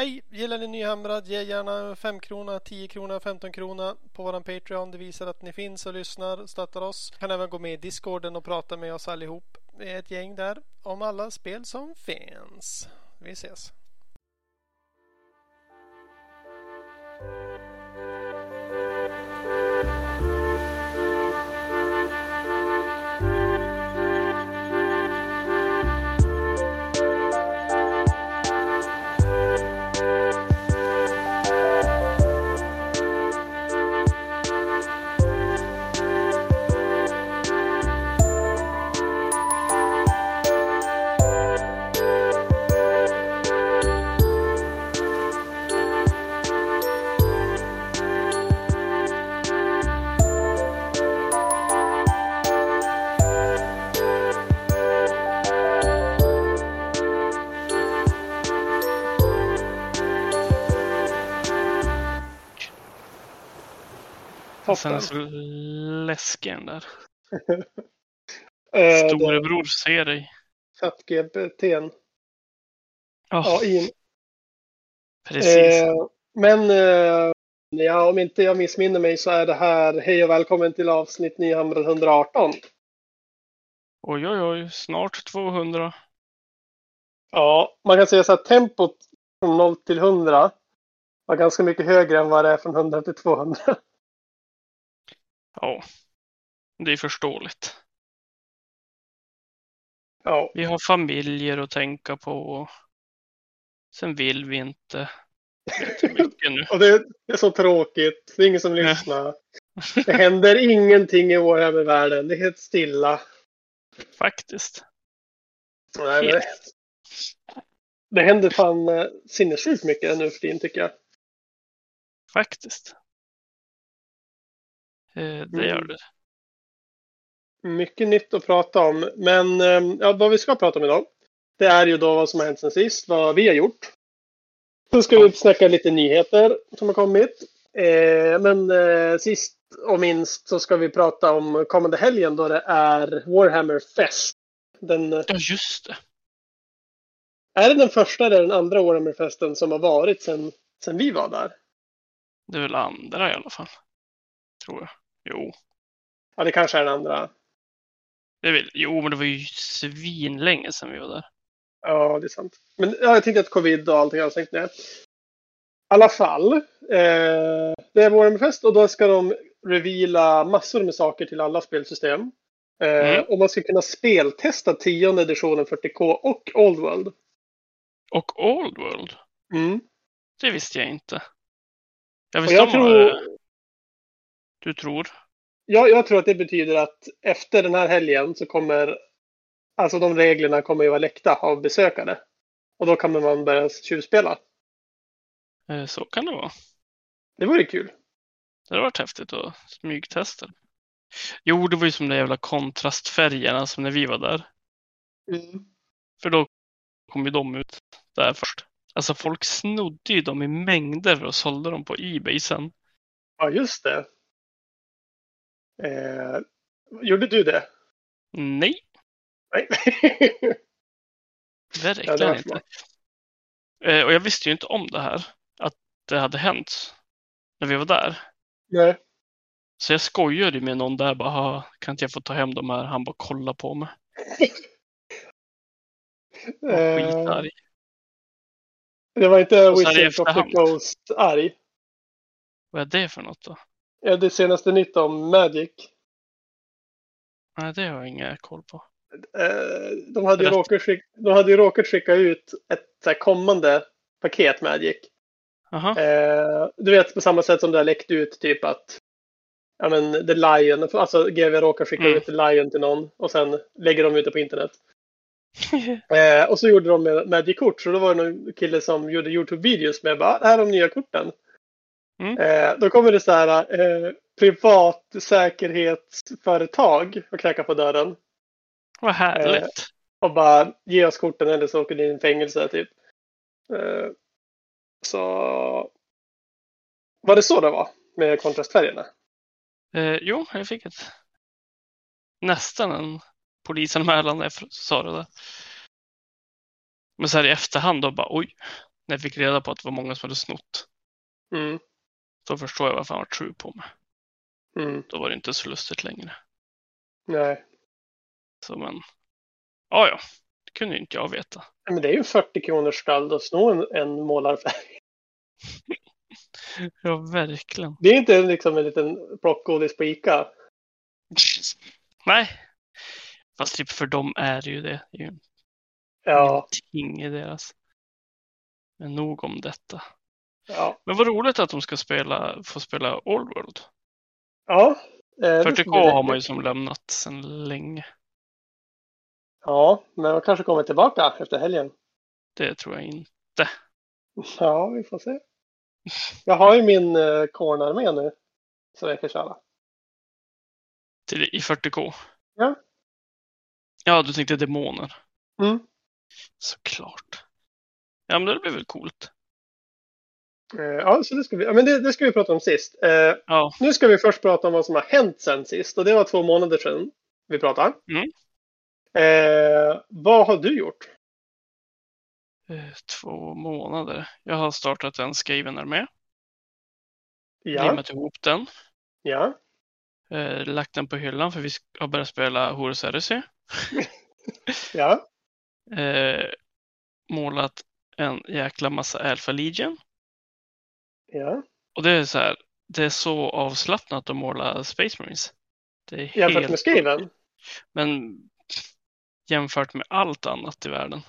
Hej! Gillar ni Nyhamrad? Ge gärna 5 krona, 10 krona, 15 krona på våran Patreon. Det visar att ni finns och lyssnar och stöttar oss. Kan även gå med i Discorden och prata med oss allihop. Vi är ett gäng där om alla spel som finns. Vi ses! Sen är så läskig den där. Eh, Storebror ser dig. ChatGPT. Ja, AI. precis. Eh, men eh, ja, om inte jag missminner mig så är det här Hej och välkommen till avsnitt 918. Oj, oj, oj. Snart 200. Ja, man kan säga så att tempot från 0 till 100 var ganska mycket högre än vad det är från 100 till 200. Ja, det är förståeligt. Ja, Vi har familjer att tänka på. Sen vill vi inte. Och det är så tråkigt. Det är ingen som lyssnar. Det händer ingenting i vår världen. Det är helt stilla. Faktiskt. Nej, men det, det händer fan eh, sinnessjukt mycket nu för tiden tycker jag. Faktiskt. Eh, det gör Mm. det. Mycket nytt att prata om. Men eh, ja, vad vi ska prata om idag. Det är ju då vad som har hänt sen sist. Vad vi har gjort. Så ska vi snacka lite nyheter som har kommit. Eh, men eh, sist och minst så ska vi prata om kommande helgen då det är Warhammer Fest. Den, Ja, just det. är det den första eller den andra Warhammer-festen som har varit sen, sen vi var där? Det är väl andra i alla fall. Tror jag. Jo. Ja, det kanske är den andra. Det väl, jo, men det var ju svinlänge sedan vi var där. Ja, det är sant. Men ja, jag tänkte att covid och allting har stängt ner. I alla fall. Eh, det är Warhammerfest och då ska de reveala massor med saker till alla spelsystem. Eh, Mm. Och man ska kunna speltesta tionde editionen 40K och Old World. Och Old World. Mm. Det visste jag inte. Jag visste jag, om tror, du tror. jag, jag tror att det betyder att efter den här helgen så kommer Alltså de reglerna kommer ju vara läckta av besökare. Och då kan man börja tjuvspela. Eh, Så kan det vara. Det vore kul. Det hade varit häftigt att smygtesta. Jo, det var ju som de jävla kontrastfärgerna som när vi var där. Mm. För då kom ju de ut där först. Alltså folk snodde ju dem i mängder och sålde dem på Ebay sen. Ja, just det. Eh, gjorde du det? Nej, Nej. verkligen var inte. Eh, och jag visste ju inte om det här. Att det hade hänt när vi var där. Nej. Så jag skojade med någon där bara, "Ha, kan inte jag få ta hem de här? Han bara kolla på mig. Och Eh, skitarg. det var inte Wizards of the. Coast arg. Vad är det för något då? Ja, det senaste nytt om Magic. Nej, det har jag ingen koll på. Eh, de, hade ju råkat skicka, de hade ju råkat skicka ut ett kommande paket Magic. Jaha. Eh, du vet på samma sätt som det har läckt ut typ att ja, men, The Lion, alltså GW råkar skicka Mm. ut The Lion till någon och sen lägger de ut det på internet. Eh, och så gjorde de med Magic-kort, så då var det någon kille som gjorde YouTube-videos med bara, "Ah, här är de nya korten. Mm. Eh, då kommer det så här eh, privat säkerhetsföretag och knackar på dörren Vad härligt. och bara ge oss korten eller så åker ni in i fängelse typ. Eh, så var det så det var med kontrastfärgerna? Eh, jo, jag fick ett nästan en polisanmälan när jag sa det där. Men så här i efterhand då bara oj, när jag fick reda på att det var många som hade snott. Mm. Då förstår jag varför han var true på mig. Mm. Då var det inte så lustigt längre. Nej. Så men, ja ja, det kunde ju inte jag veta. Men det är ju 40 kronors stöld att sno en, en målarfärg. Ja, verkligen. Det är inte liksom en liten plockgodis på Ica. Nej, fast typ för dem är det ju det. Det är ju Ja. ingenting i deras. Men nog om detta. Ja. Men vad roligt att de ska spela, få spela Old World. Ja. eh, det 40K ska bli har man ju som lämnat sedan länge. Ja, men de kanske kommer tillbaka efter helgen. Det tror jag inte. Ja, vi får se. Jag har ju min eh, Korn-armé nu. Så jag kan köra. Till, I 40K. Ja. Ja, du tänkte demoner. Mm. Såklart. Ja, men det blir väl coolt. Eh, ja, så det ska vi, men det, det ska vi prata om sist. Eh, Ja, nu ska vi först prata om vad som har hänt sen sist. Och det var två månader sedan vi pratade. Mm. Eh, vad har du gjort? eh, två månader. Jag har startat en skriven armé. Ja, Limmat ihop den. ja, Eh, lagt den på hyllan för vi har börjat spela Horus Heresy. ja, Eh, målat en jäkla massa Alpha Legion. Ja. Och det är så här, det är så avslappnat att måla Space Marines. Det är Jämfört helt, med skriven. men jämfört med allt annat i världen.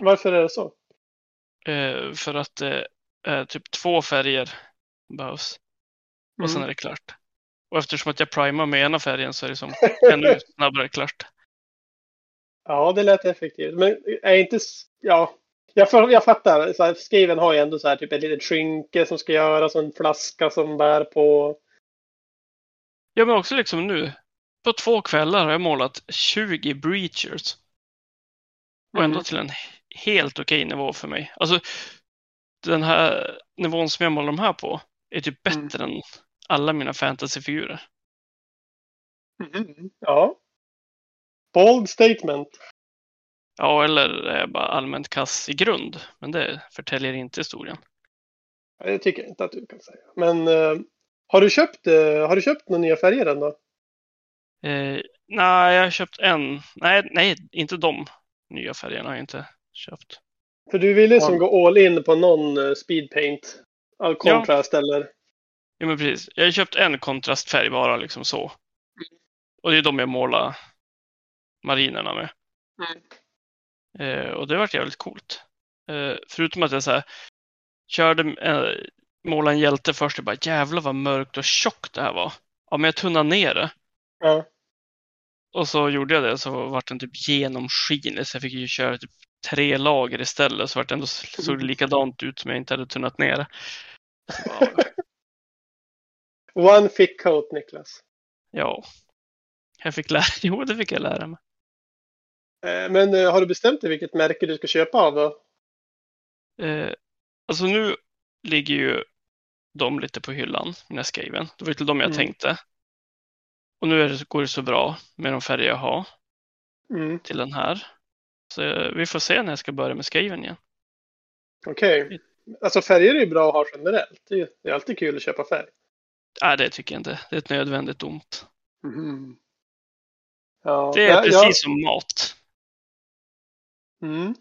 Varför är det så? Eh, för att det är typ två färger behövs. Och sen Mm. är det klart. Och eftersom att jag primar med ena färgen så är det som ännu snabbare klart. Ja, det lät effektivt. Men är inte... Ja, jag, för, jag fattar. Så här, skriven har ju ändå så här typ ett litet skynke som ska göras och en flaska som bär på. Ja, men också liksom nu. På två kvällar har jag målat 20 breachers. Och ändå Mm. till en helt okej nivå för mig. Alltså, den här nivån som jag målar de här på är typ Mm. bättre än alla mina fantasyfigurer. Mhm. Ja. Bold statement. Ja, eller är jag bara allmänt kass i grund. Men det förtäljer inte historien. Det tycker jag inte att du kan säga. Men eh, har, du köpt, eh, har du köpt några nya färger än då? Eh, nej, jag har köpt en. Nej, nej, inte de nya färgerna har jag inte köpt. För du ville Ja. som gå all in på någon eh, speedpaint. All contrast eller? Ja, men precis. Jag har köpt en kontrastfärg bara, liksom så. Och det är de jag målar marinerna med. Eh, och det har varit jävligt coolt. Eh, förutom att jag så här, körde, eh, målade en hjälte först och bara jävlar vad mörkt och tjockt det här var. Ja, men jag tunnade ner det. Ja. Och så gjorde jag det så vart den typ genomskinlig så jag fick ju köra typ tre lager istället så vart det ändå såg det likadant ut som jag inte hade tunnat ner det. Bara, One thick coat, Niklas. Ja, jag fick lära Jo, det fick jag lära mig. Eh, Men eh, har du bestämt dig vilket märke du ska köpa av då? Eh, alltså nu ligger ju de lite på hyllan, mina skriven. Det var till dem jag Mm. tänkte. Och nu det, går det så bra med de färger jag har Mm. till den här. Så eh, vi får se när jag ska börja med skriven igen. Okej. Alltså färger är ju bra att ha generellt. Det är, alltid kul att köpa färg. Nej, det tycker jag inte. Det är ett nödvändigt ont. Ja, Det är ja, precis ja. som mat, Mm.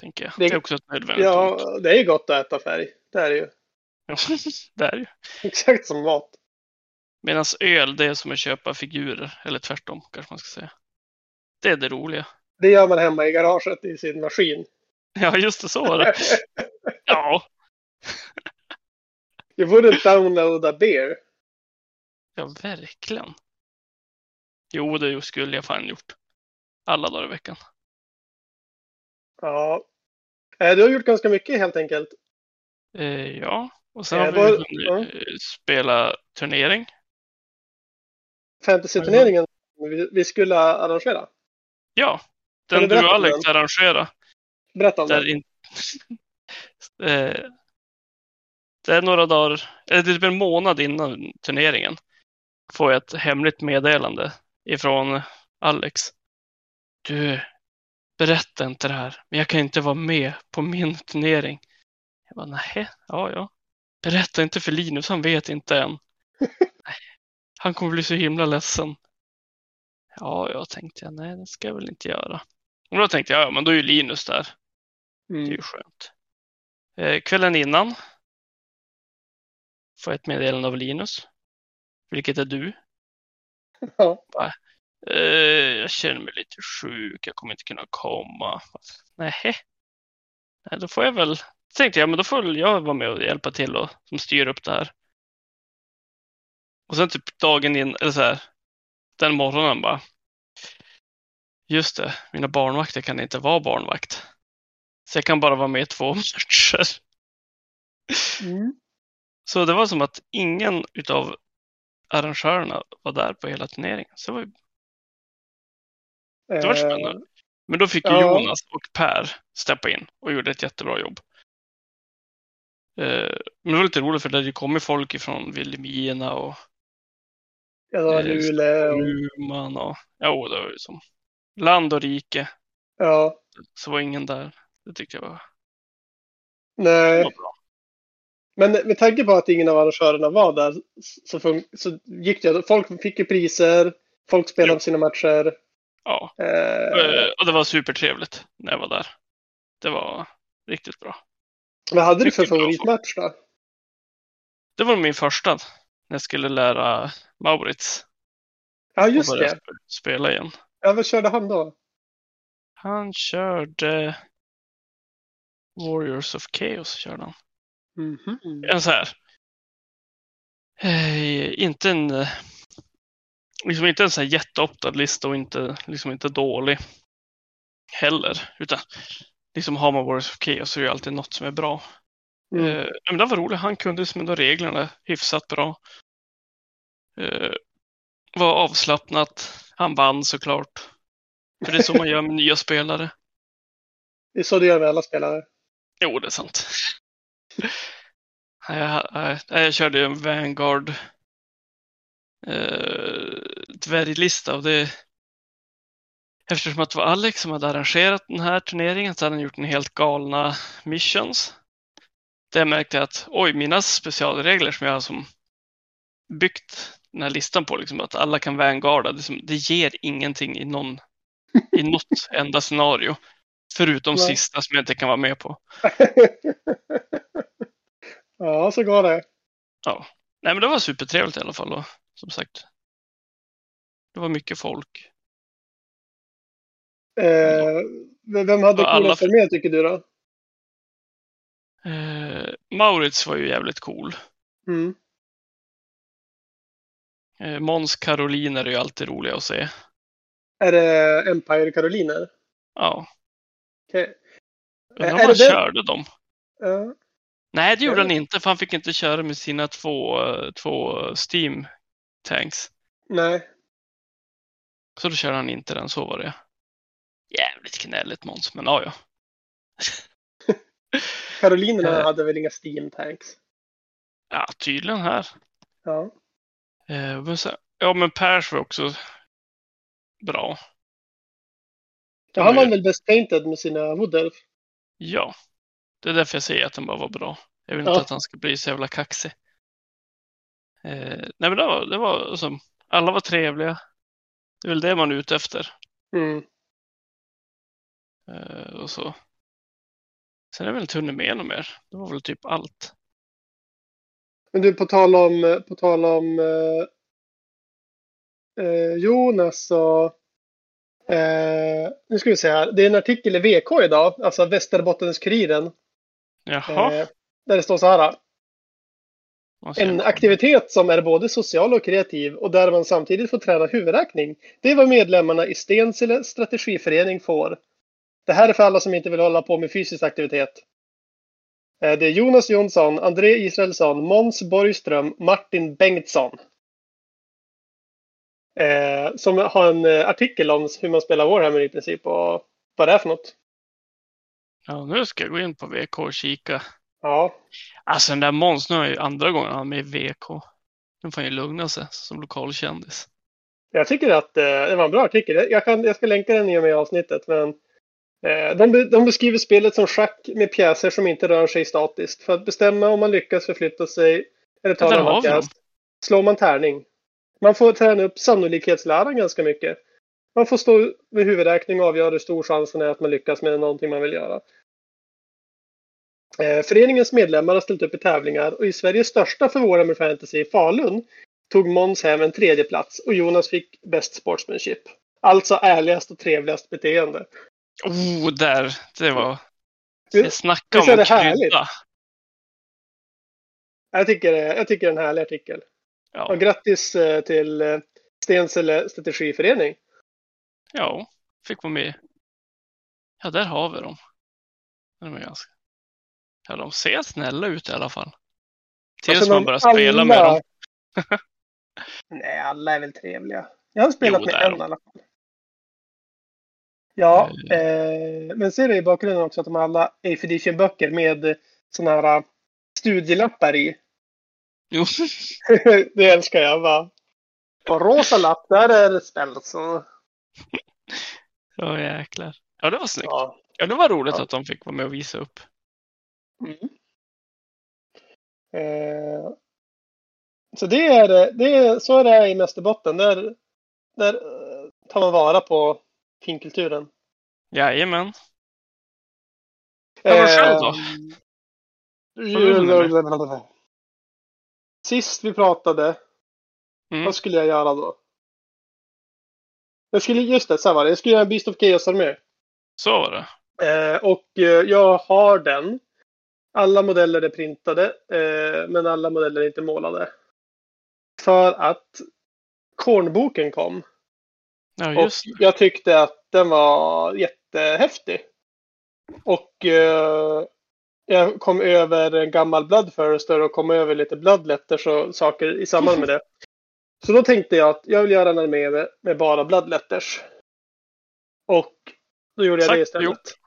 tänker jag. Det- Det, är också ett nödvändigt ont. Ja, det är ju gott att äta färg. Det är det ju. Det är ju. Exakt som mat. Medan öl, det är som att köpa figurer. Eller tvärtom, kanske man ska säga. Det är det roliga. Det gör man hemma i garaget i sin maskin. Ja, just det, så var det. Ja, You wouldn't download a beer. ja verkligen. Jo, det skulle jag fan gjort. Alla dagar i veckan. Ja. Eh, Du har gjort ganska mycket helt enkelt. Eh, ja, och sen Eh, har vi ja. spela turnering. Fantasy-turneringen vi, vi skulle arrangera. Ja, den du och Alex den? arrangerade. Berätta om Där det. in... det är några dagar, eller typ en månad innan turneringen. Får jag ett hemligt meddelande ifrån Alex. Du, berätta inte det här, men jag kan inte vara med på min turnering. Jag bara, nej, ja, ja. Berätta inte för Linus, han vet inte än. Han kommer bli så himla ledsen. Ja, jag tänkte jag, nej, det ska jag väl inte göra. Och då tänkte jag, ja, men då är ju Linus där. Det är Mm. ju skönt. Eh, kvällen innan får jag ett meddelande av Linus. Vilket är du. Ja. Eh, jag känner mig lite sjuk, jag kommer inte kunna komma. Nej. Nej, då får jag väl, tänkte jag, men då får jag vara med och hjälpa till och som styr upp det här. Och sen typ dagen in, eller så här, den morgonen bara. Just det, mina barnvakter kan inte vara barnvakt. Så jag kan bara vara med i två matcher. Mm. Så det var som att ingen utav arrangörerna var där på hela turneringen. Så det var, det var spännande. Men då fick ju Ja. Jonas och Per steppa in och gjorde ett jättebra jobb. Eh, Men det var lite roligt för det hade ju folk ifrån Vilhelmina och Ja, eh, Luleå. och- ja, det var ju som land och rike. Ja. Så var ingen där. Det tyckte jag var, Nej. var bra. Men med tanke på att ingen av arrangörerna var där så, så gick det. Folk fick ju priser. Folk spelade Jo. sina matcher. Ja, Eh, Eh, och det var supertrevligt när jag var där. Det var riktigt bra. vad hade du för favoritmatch då? Det var min första när jag skulle lära Maurits Ja, just det. sp- spela igen. Ja, vad körde han då? Han körde Warriors of Chaos körde han. Mhm. En så här. Eh, inte en liksom inte en så här jätteoptad lista och inte, liksom inte dålig heller. Utan liksom har man Warriors of Chaos så är det alltid något som är bra. Mm. Eh, men det var roligt. Han kunde som ändå reglerna hyfsat bra. Eh, var avslappnat. Han vann såklart. För det är så man gör med nya spelare. Det är så du gör med alla spelare. Jo, det är sant. Nej, Jag, jag, jag körde ju en Vanguard eh, dvärglista och det eftersom att det var Alex som hade arrangerat den här turneringen så hade han gjort en helt galna missions. Där jag märkte att oj, mina specialregler som jag har som byggt den här listan på, liksom, att alla kan vanguarda, det, som, det ger ingenting i, någon, i något enda scenario. Förutom Nej. sista som jag inte kan vara med på. ja, så går det. Nej, men det var supertrevligt i alla fall. Och, som sagt, det var mycket folk. Eh, vem hade Och alla- coolast armé tycker du då? Eh, Maurits var ju jävligt cool. Mm. Eh, Måns Karoliner är ju alltid roliga att se. Är det Empire Karoliner? Ja, Okej. undrar Är om han körde dem. Ja. Nej, det gjorde han inte, för han fick inte köra med sina två, eh, två Steam tanks. nej. Så då körde han inte den, så var det. Jävligt gnälligt Måns, men ja, ja. Karolinerna Eh. hade väl inga Steam Tanks? Ja, tydligen här. Ja. Eh, men ja, men Pers var också bra. ja han var väl Best Painted med sina Woodelf? Ja, det är därför jag säger att den bara var bra. Jag vill inte Ja. att han ska bli så jävla kaxig. Eh, nej, men det var, det var som, alla var trevliga. Det är väl det man är ute efter. Mm. Eh, och så. Sen är det väl inte hunnit med något mer. Det var väl typ allt. Men du, på tal om, på tal om eh, eh, Jonas så eh, nu ska vi se här. Det är en artikel i VK idag, alltså Västerbottens-Kuriren. Eh, där det står så här. En aktivitet som är både social och kreativ och där man samtidigt får träna huvudräkning. Det är vad medlemmarna i Stensele strategiförening får. Det här är för alla som inte vill hålla på med fysisk aktivitet. Eh, Det är Jonas Jonsson, André Israelsson, Måns Borgström, Martin Bengtsson. Eh, som har en eh, artikel om hur man spelar Warhammer i princip och vad det är för något. Ja, nu ska jag gå in på VK och kika. Ja, Alltså den där Måns, nu är ju andra gången han är med i VK. Nu får han ju lugna sig som lokalkändis. jag tycker att eh, det var en bra artikel. Jag, kan, jag ska länka den i och med avsnittet. Men Eh, de, de beskriver spelet som schack med pjäser som inte rör sig statiskt. För att bestämma om man lyckas förflytta sig eller ta en annan pjäs slår man tärning. Man får träna upp sannolikhetsläran ganska mycket. Man får stå med huvudräkning och avgöra hur stor chansen är att man lyckas med någonting man vill göra. Eh, föreningens medlemmar har ställt upp i tävlingar och i Sveriges största för Warhammer Fantasy i Falun tog Måns hem en tredje plats och Jonas fick Best Sportsmanship. Alltså ärligast och trevligast beteende. Oh, där. Det var... Det snacka om att krydda. Jag tycker, det- jag tycker det är en härlig artikel. Ja. Och grattis eh, till eh, Stensele strategiförening. ja, fick vara med. Ja, där har vi dem. De är ganska... Ja, de ser snälla ut i alla fall. Tills Alltså, man börjar spela med alla- dem. Nej, alla är väl trevliga. Jag har spelat Jo, med en i alla fall. Ja, Eh. eh, men ser du i bakgrunden också att de har alla Eighth böcker med sådana här eh, studielappar i. Jo, det älskar jag. Va? På rosa lapp, där är det spel. Så, ja jäklar. Ja, det var snyggt. Ja, ja. det var roligt Ja. att de fick vara med och visa upp. Mm. Eh, så det är, det är, så är det i Mästerbotten. Där, där eh, tar man vara på finkulturen. Jajamän. Ja, vad själv då? Eh, Sist vi pratade, Mm. vad skulle jag göra då? Jag skulle, just det, så var det. Jag skulle göra en Beast of Chaos-armé. Så var det. Eh, och eh, jag har den. Alla modeller är printade, eh, men alla modeller är inte målade. För att Kornboken kom. Ja, Och jag tyckte att den var jättehäftig. Och eh, jag kom över en gammal Bloodthirster och kom över lite Bloodletters och saker i samband med det. Så då tänkte jag att jag vill göra en armé med, med bara Bloodletters. Och då gjorde jag Sagt det istället.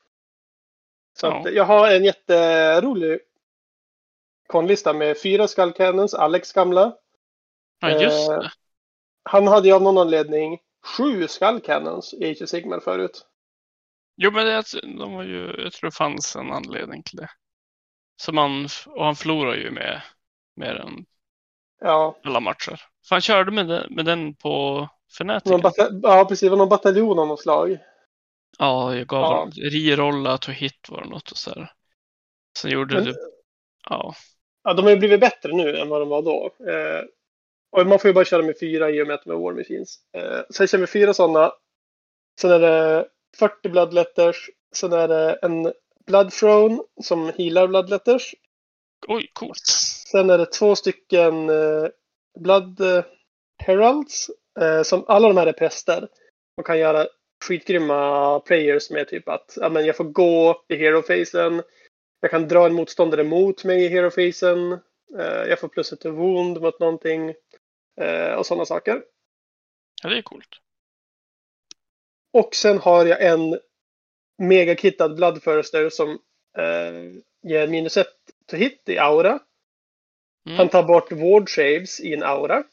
Så Ja. jag har en jätterolig konlista med fyra Skull Cannons, Alex gamla. Ja, just Eh, det. Han hade ju av någon anledning sju Skull Cannons i Age of Sigmar förut. Jo, men det, de var ju, jag tror det fanns en anledning till det. Så man, och han förlorar ju med mer än Ja, alla matcher. För han körde med den, med den på Fnatic. ja precis. Det var någon bataljon av något slag. Ja, jag gav Ja. dem rirolla, to hit var det något och så här. Sen gjorde Men- du, ja, Ja, de har ju blivit bättre nu än vad de var då. Eh, och man får ju bara köra med fyra i och med att de är War Machines. Eh, så jag kör med fyra sådana. Sen är det 40 Bloodletters. Sen är det en Blood Throne som healar Bloodletters. oj, coolt. Sen är det två stycken eh, Blood eh, Heralds. Eh, som alla de här är präster. Man kan göra skitgrymma players med typ att ja, men jag får gå i hero-facen. Jag kan dra en motståndare mot mig i hero-facen. Eh, jag får plus ett wound mot någonting. Eh, och sådana saker. Ja, det är coolt. Och sen har jag en megakittad Bloodthirster som eh, ger minus ett to hit i aura. Mm. Han tar bort ward saves i en aura.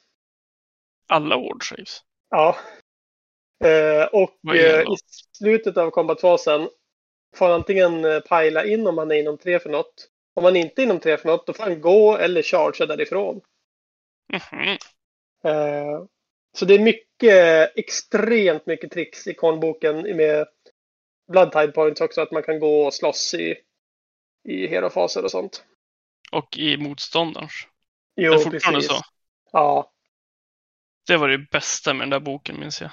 Alla ward saves. Ja. Eh, och eh, i slutet av combatfasen får han antingen eh, pajla in om han är inom tre för något. Om han inte är inom tre för något, då får han gå eller chargea därifrån. Mhm. Eh, så det är mycket, extremt mycket tricks i konboken med Blood Tide Points också. Att man kan gå och slåss i, i herofaser och sånt. Och i motståndarens. Jo, det är fortfarande precis. så. Ja, Det var det bästa med den där boken minns jag.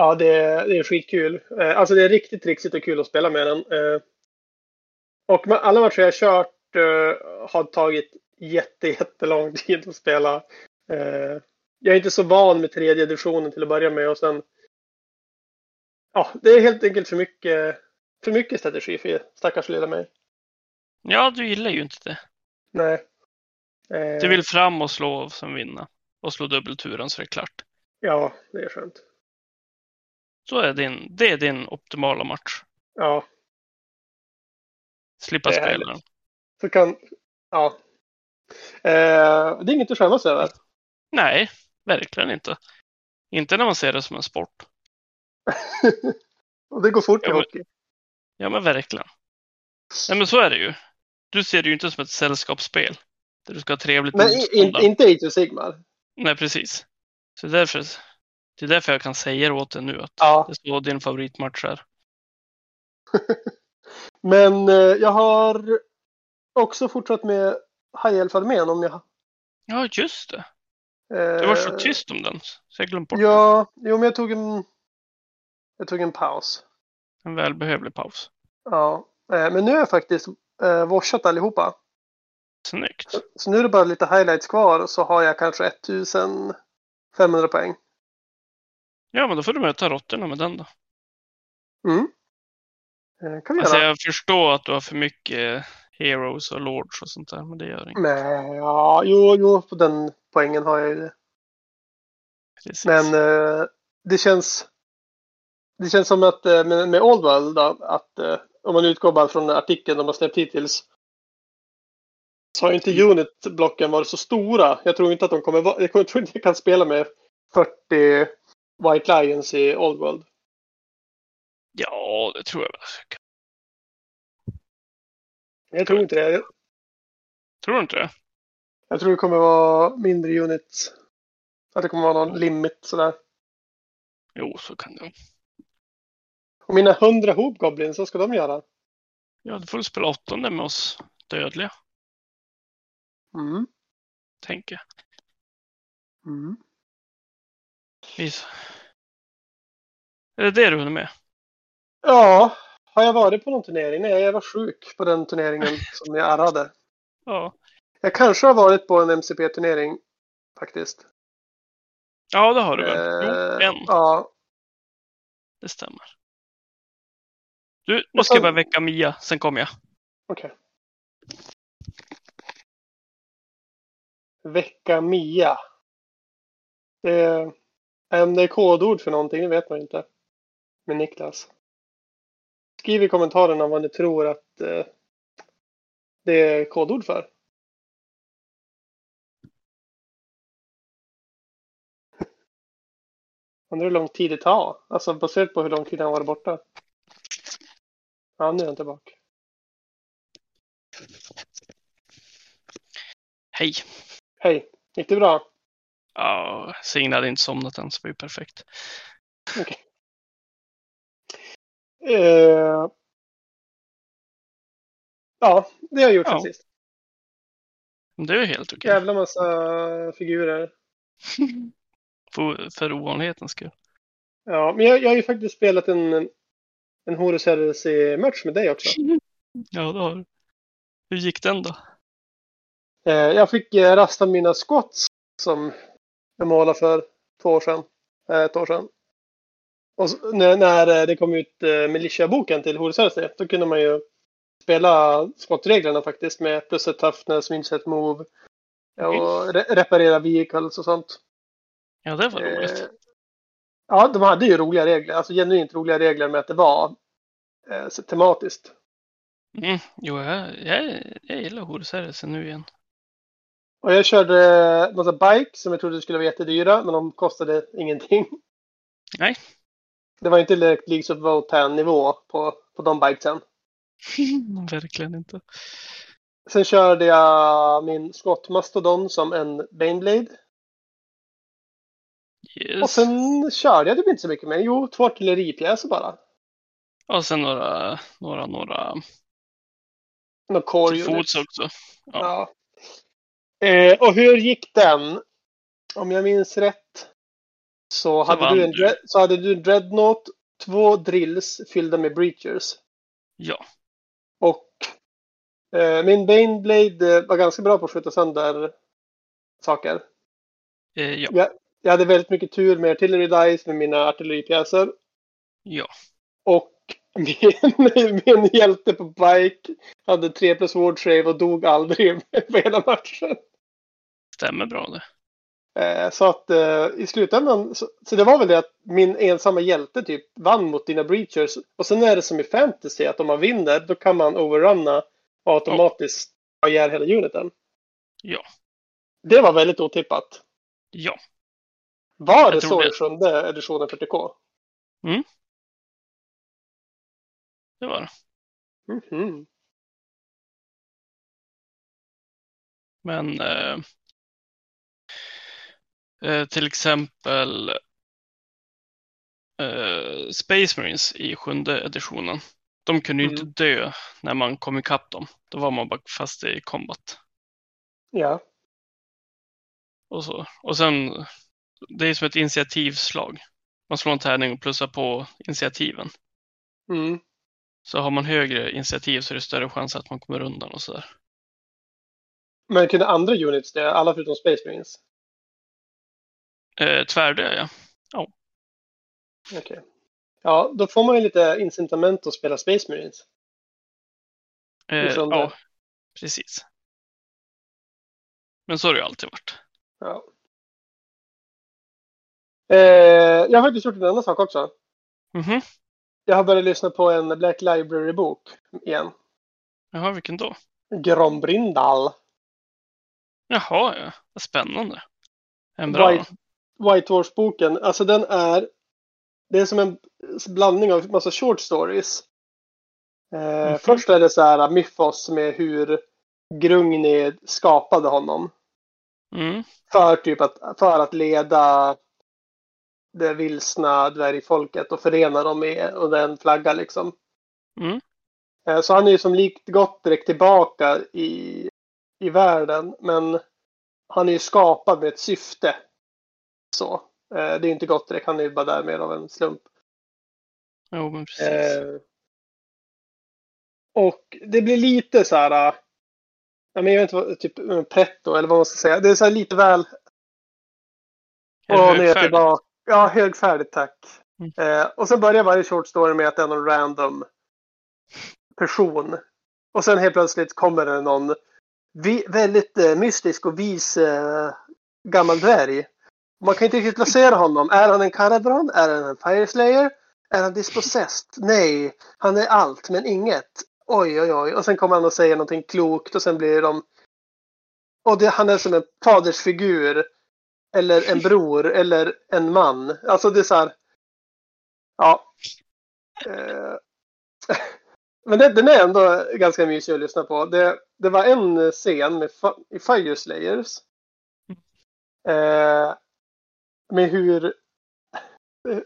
Ja det, det är skitkul. Eh, alltså det är riktigt trixigt och kul att spela med den. Eh, och alla matcher jag kört eh, har tagit jätte, jättelång tid att spela. Jag är inte så van med tredje editionen till att börja med och sen Ja, det är helt enkelt för mycket, för mycket strategi för stackars lilla mig. Ja, du gillar ju inte det. Nej. Du vill fram och slå och sen vinna. Och slå dubbelturen så det är klart. Ja, det är skönt. Så är din, det är din optimala match. Ja, Slippa spela så kan... Ja. Eh, det är inget att skämmas över. Nej, verkligen inte. Inte när man ser det som en sport. och det går fort i Ja, men- hockey. Ja, men verkligen. Nej, men så är det ju. Du ser det ju inte som ett sällskapsspel. Där du ska ha trevligt Men i- in, inte of Sigmar. Nej, precis. Så därför, det är därför jag kan säga det åt dig nu att Ja. det står din favoritmatch här. Men eh, jag har också fortsatt med High Elf-armén om jag... Ja, just det. Eh, Du var så tyst om den, så jag glömde bort. Ja, jo men jag tog en... Jag tog en paus. En välbehövlig paus. Ja, eh, men nu har jag faktiskt eh, washat allihopa. Snyggt. Så nu är det bara lite highlights kvar och så har jag kanske 1500 poäng. Ja, men då får du möta råttorna med den då. Mm. Eh, kan vi Alltså göra. jag förstår att du har för mycket heroes och lords och sånt där, men det gör inget. Nej, ja, jo, jo, på den poängen har jag ju det. Precis. Men eh, det känns det känns som att eh, med, med Old World då, att eh, om man utgår bara från artikeln de har släppt hittills så har inte unit-blocken varit så stora. Jag tror inte att de kommer vara, jag tror inte jag kan spela med 40 White Lions i Old World. Ja, det tror jag väl. Jag tror inte det. Tror du inte det? Jag tror det kommer vara mindre units. Att det kommer vara någon limit sådär. Jo, så kan det. Och mina 100 Hobgoblins, vad ska de göra? Ja, då får du spela åttonde med oss dödliga, Mm. tänker jag. Mm. Vis. Är det det du hunnit med? Ja, har jag varit på någon turnering? Nej, jag var sjuk på den turneringen som jag hade. Ja. Jag kanske har varit på en MCP-turnering faktiskt. Ja, det har du väl? Eh, Jo, en. Ja, Det stämmer. Du, nu ska jag bara väcka Mia, sen kommer jag. okej. Vecka Mia. Det om det är kodord för någonting, det vet man inte. Med Niklas. Skriv i kommentarerna vad ni tror att eh, det är kodord för. Undrar hur lång tid det tar. Alltså baserat på hur lång tid han varit borta. Ja, nu är han tillbaka. Hej! Hej, gick det bra? Ja, Signe hade inte somnat än, så det var ju perfekt. Eh, ja, det har jag gjort Ja. sen sist. Det är helt okej. Jävla massa figurer. För, för ovanlighetens skull. Ja, men jag, jag har ju faktiskt spelat en, en Horus Heresy-match med dig också. Ja, det har du. Hur gick den då? Eh, jag fick eh, rasta mina squats som målade för två år sedan. Eh, ett år sedan. Och så, när, när eh, det kom ut eh, Militia-boken till Horus Heresy, då kunde man ju spela squat-reglerna faktiskt med plus ett toughness, minus ett move. Och re reparera vehicles och sånt. Ja, det var roligt. Eh, ja, de hade ju roliga regler. Alltså genuint roliga regler med att det var eh, tematiskt. Mm, jo, jag, jag, jag gillar Horus nu igen. Och jag körde massa bike som jag trodde skulle vara jättedyra, men de kostade ingenting. Nej. Det var inte Leagues of Votan nivå på, på de bikesen. Verkligen inte. Sen körde jag min Scott Mastodon som en Baneblade. Yes. Och sen körde jag typ inte så mycket mer. Jo, två artilleripjäser bara. Och sen några, några, några Några core till fots också. Ja. Eh, och hur gick den? Om jag minns rätt så, hade, du en, du. så hade du en Dreadnought, två drills fyllda med breachers. Ja. Och eh, min Baneblade eh, var ganska bra på att skjuta sönder saker. Eh, ja. Jag, jag hade väldigt mycket tur med artillery dice med mina artilleripjäser. Ja. Och min, min hjälte på bike hade 3 plus ward save och dog aldrig på hela matchen. Stämmer bra det. Eh, så att eh, i slutändan, så, så det var väl det att min ensamma hjälte typ vann mot dina breachers. Och sen är det som i fantasy att om man vinner då kan man overrunna och automatiskt ha ihjäl hela uniten. Ja. Det var väldigt otippat. Ja. Var Jag det så det. i sjunde editionen 40K? Det var det. Mhm. Men eh, eh, till exempel eh, Space Marines i sjunde editionen. De kunde ju Mm. inte dö när man kom ikapp dem. Då var man bara fast i combat. Ja. Och, så. och sen, det är som ett initiativslag. Man slår en tärning och plussar på initiativen. Mm. Så har man högre initiativ så är det större chans att man kommer undan och sådär. Men kunde andra units det? Alla förutom Space Marines? Eh, tvärdö, ja. Okej. Ja, då får man ju lite incitament att spela Space Marines. Eh, ja, precis. Men så har det ju alltid varit. Ja. Eh, jag har faktiskt gjort en annan sak också. Mhm. Jag har börjat lyssna på en Black Library-bok igen. Jaha, vilken då? Grombrindal. Jaha, ja. Vad spännande. En bra. White, White Wars-boken. Alltså den är... Det är som en blandning av massa short stories. Eh, Mhm. Först är det så här mythos med hur Grungni skapade honom. Mm. För, typ att, för att leda det vilsna dvärgfolket och förena dem med under en flagga liksom. Mm. Eh, Så han är ju som likt Gottrek tillbaka i, i världen. Men han är ju skapad med ett syfte. Så. Eh, Det är inte Gottrek, han är ju bara där mer av en slump. Jo, men precis. Eh, Och det blir lite så här. men jag vet inte vad, typ eh, pretto eller vad man ska säga. Det är så här lite väl det och ner tillbaka. Ja, högfärdigt tack. Mm. Eh, och sen börjar varje short story med att det är någon random person. Och sen helt plötsligt kommer det någon vi, väldigt eh, mystisk och vis eh, gammal dvärg. Man kan inte riktigt placera honom. Är han en Karadron? Är han en Fireslayer? Är han dispossessed? Nej, han är allt men inget. Oj, oj, oj. Och sen kommer han och säger någonting klokt och sen blir de... Och det, han är som en fadersfigur. Eller en bror eller en man. Alltså det är så här... Ja. Eh, Men det, den är ändå ganska mysig att lyssna på. Det, det var en scen med i Fire Slayers. Eh, med hur,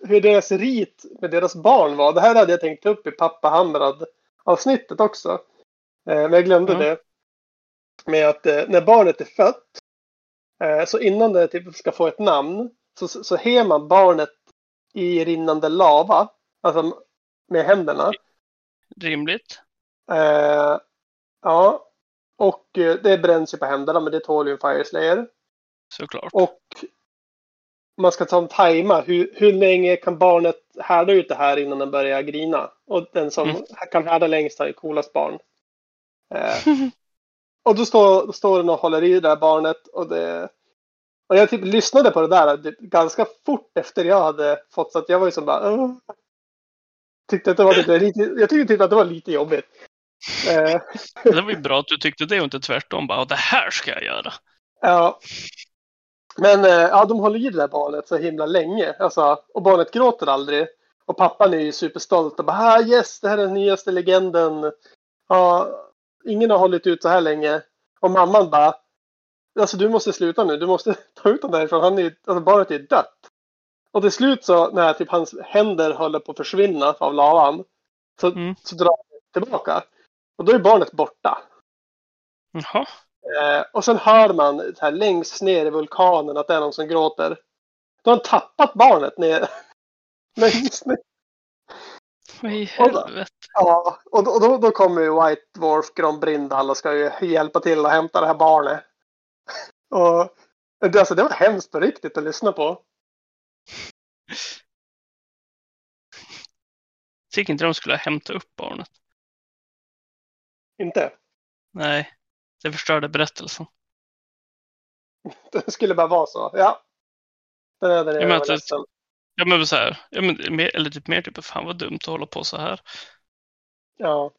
hur deras rit med deras barn var. Det här hade jag tänkt upp i Pappa Hamrad avsnittet också. Eh, men jag glömde Ja. det. Med att eh, när barnet är fött. Eh, så innan det typ ska få ett namn. Så, så har man barnet i rinnande lava. Alltså med händerna. Rimligt. Eh, ja. Och det bränns ju på händerna men det tål ju en Fire Slayer. Såklart. Och man ska ta en tajma. Hur, hur länge kan barnet härda ut det här innan den börjar grina? Och den som Mm. kan härda längst har ju coolast barn. Eh, och då står, då står den och håller i det där barnet. Och, det, och jag typ lyssnade på det där typ, ganska fort efter jag hade fått så att jag var ju som bara "Åh." Tyckte att det var lite, lite, jag tyckte typ att det var lite jobbigt. Eh, Det var ju bra att du tyckte det och inte tvärtom. Bara, "Ja, det här ska jag göra. Ja. Men eh, ja, de håller i det där barnet så himla länge. Alltså, och barnet gråter aldrig. Och pappan är ju superstolt och bara ah, yes, det här är den nyaste legenden. Ja, ingen har hållit ut så här länge. Och mamman bara Alltså du måste sluta nu, du måste ta ut honom därifrån. Han är, alltså, barnet är dött. Och till slut så när typ hans händer håller på att försvinna av lavan. Så, Mm. så drar han tillbaka. Och då är barnet borta. Jaha. Eh, och sen hör man här längst ner i vulkanen att det är någon som gråter. Då har han tappat barnet ner. längst ner. Vad i Och helvete. Ja, och då, då, då kommer ju White Dwarf Grombrindal och ska ju hjälpa till att hämta det här barnet. Och det, alltså, det var hemskt på riktigt att lyssna på. Tycker inte de skulle hämta upp barnet. Inte? Nej. Det förstörde berättelsen. Det skulle bara vara så. Ja. Är den Jag menar det- ledsen. Ja men så här. Ja, men, mer- eller typ mer typ, fan vad dumt att hålla på så här. Ja.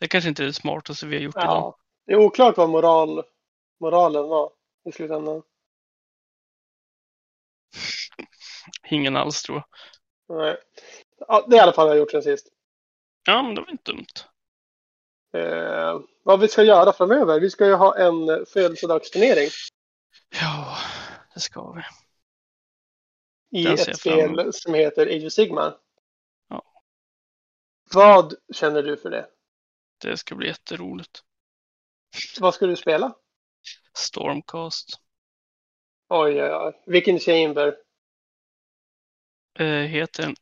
Det kanske inte är det smartaste vi har gjort idag. ja. Det är oklart vad moral, moralen var i slutändan. Ingen alls tror jag. Nej. Ja, det är i alla fall vad jag har gjort sen sist. Ja, men det var inte dumt. Eh, vad vi ska göra framöver. Vi ska ju ha en födelsedagsturnering Ja, det ska vi. i Den ett spel som heter Age of Sigmar. Ja. Vad känner du för det? Det ska bli jätteroligt. Vad ska du spela? Stormcast. Oj, oj, oj. Vilken chamber? Eh, heter den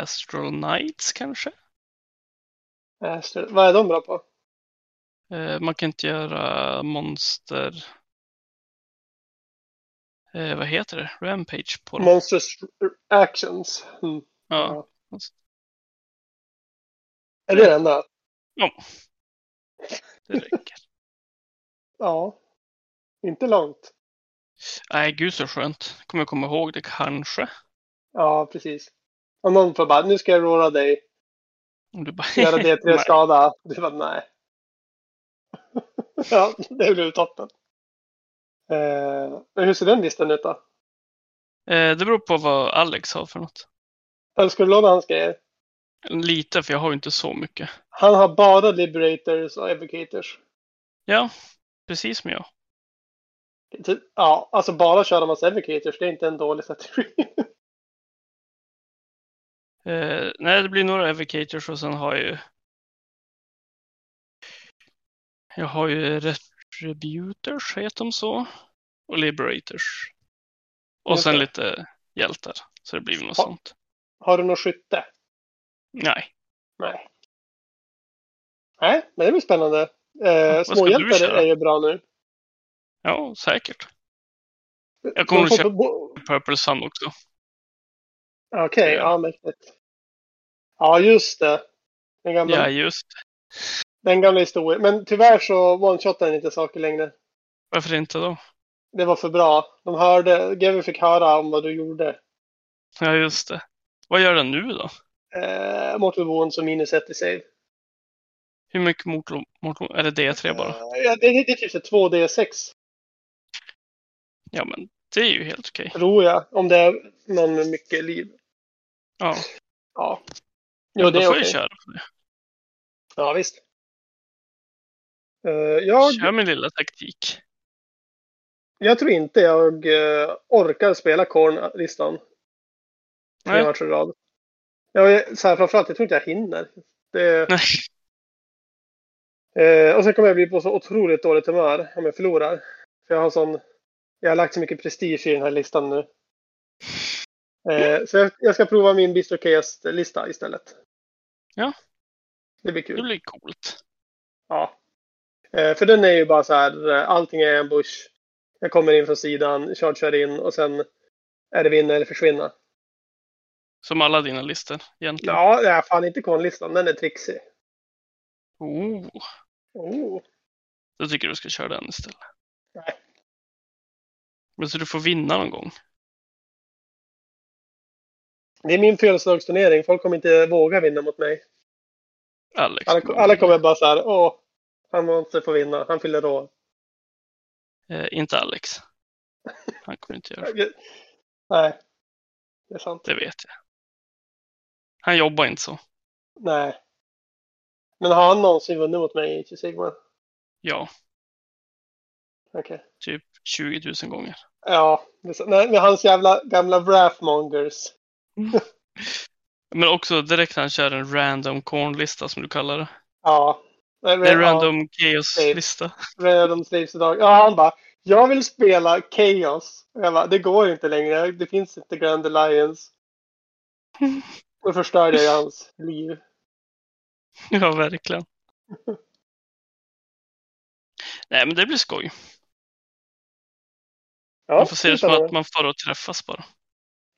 Astral Knights kanske? Astro- Vad är de bra på? Eh, man kan inte göra monster... Eh, vad heter det? Rampage på dem. Monstrous Actions. Mm. Ja. Är det det enda? Det räcker. Ja. Inte långt. Nej, gud så skönt. Kommer jag komma ihåg det kanske. Ja, precis. Om någon får bara, nu ska jag råda dig, du bara... göra det till Nej. skada. Du bara, nej. ja, det blir toppen. Eh, hur ser den listan ut då? Eh, det beror på vad Alex har för något. Eller ska du låna hans grejer? Lite, för jag har ju inte så mycket. Han har bara Liberators och Evocators. Ja, precis som jag. Ja, alltså bara köra massa Evocators, det är inte en dålig strategi. Eh, nej, det blir några Evocators och sen har jag ju... Jag har ju Retributors, heter de så? Och Liberators. Och sen lite hjältar. Så det blir något Ja. sånt. har du något skytte? Nej. Nej. Nej, men det blir spännande. Eh, småhjältar är ju bra nu. Ja, säkert. Jag kommer att köpa Purple Sun också. Okej, Ja. ja mäktigt. Ja, just det. Den gamla, Ja, just den gamla historien. Men tyvärr så one-shotar den inte saker längre. Varför inte då? Det var för bra. De hörde, GW fick höra om vad du gjorde. Ja, just det. Vad gör den nu då? Eh, Mortal Wounds och minus 1 i save. Hur mycket mot, mot Är det D3 bara? Eh, ja, det, det, det är typ 2D6, Ja, men det är ju helt okej. tror jag. Om det är någon med mycket liv. Ja, Ja. jo, det är får okej. jag köra på det. Ja, visst. Eh, jag, Kör min lilla taktik. jag tror inte jag eh, orkar spela Korn-listan. Tre Nej. matcher i rad. Jag, så här, framförallt, jag tror inte jag hinner. Det, Nej. eh, och sen kommer jag bli på så otroligt dåligt humör om jag förlorar. För jag har sån... Jag har lagt så mycket prestige i den här listan nu. Eh, så jag, ska prova min Bistro Chaos-lista istället. Ja. Det blir Det kul. blir coolt. Ja. Eh, för den är ju bara så här, eh, allting är ambush. Jag kommer in från sidan, chargear in och sen är det vinna eller försvinna. Som alla dina listor egentligen. Ja, det är fan inte konlistan, den är trixig. Oh, Oh. då tycker du ska köra den istället. Nej. Men så du får vinna någon gång. Det är min födelsedagsturnering, folk kommer inte våga vinna mot mig. Alex. Alla, alla kommer bara så här, åh, han måste få vinna, han fyller år. Eh, inte Alex. Han kommer inte göra det. Nej, det är sant. Det vet jag. Han jobbar inte så. Nej. Men har han någonsin vunnit mot mig i Sigmar? Ja, Okej. typ 20 000 gånger. Ja, nej, med hans jävla gamla Wrathmongers. Men också direkt han kör en random cornlista som du kallar det. Ja. Nej, men, En random chaos-lista. Random Slaves idag. Ja, han bara, jag vill spela Chaos. Och Jag bara, det går inte längre. Det finns inte Grand Alliance. Då förstörde jag hans liv. Ja, verkligen. Nej, men det blir skoj. Ja, Man får se det som att man får att träffas bara.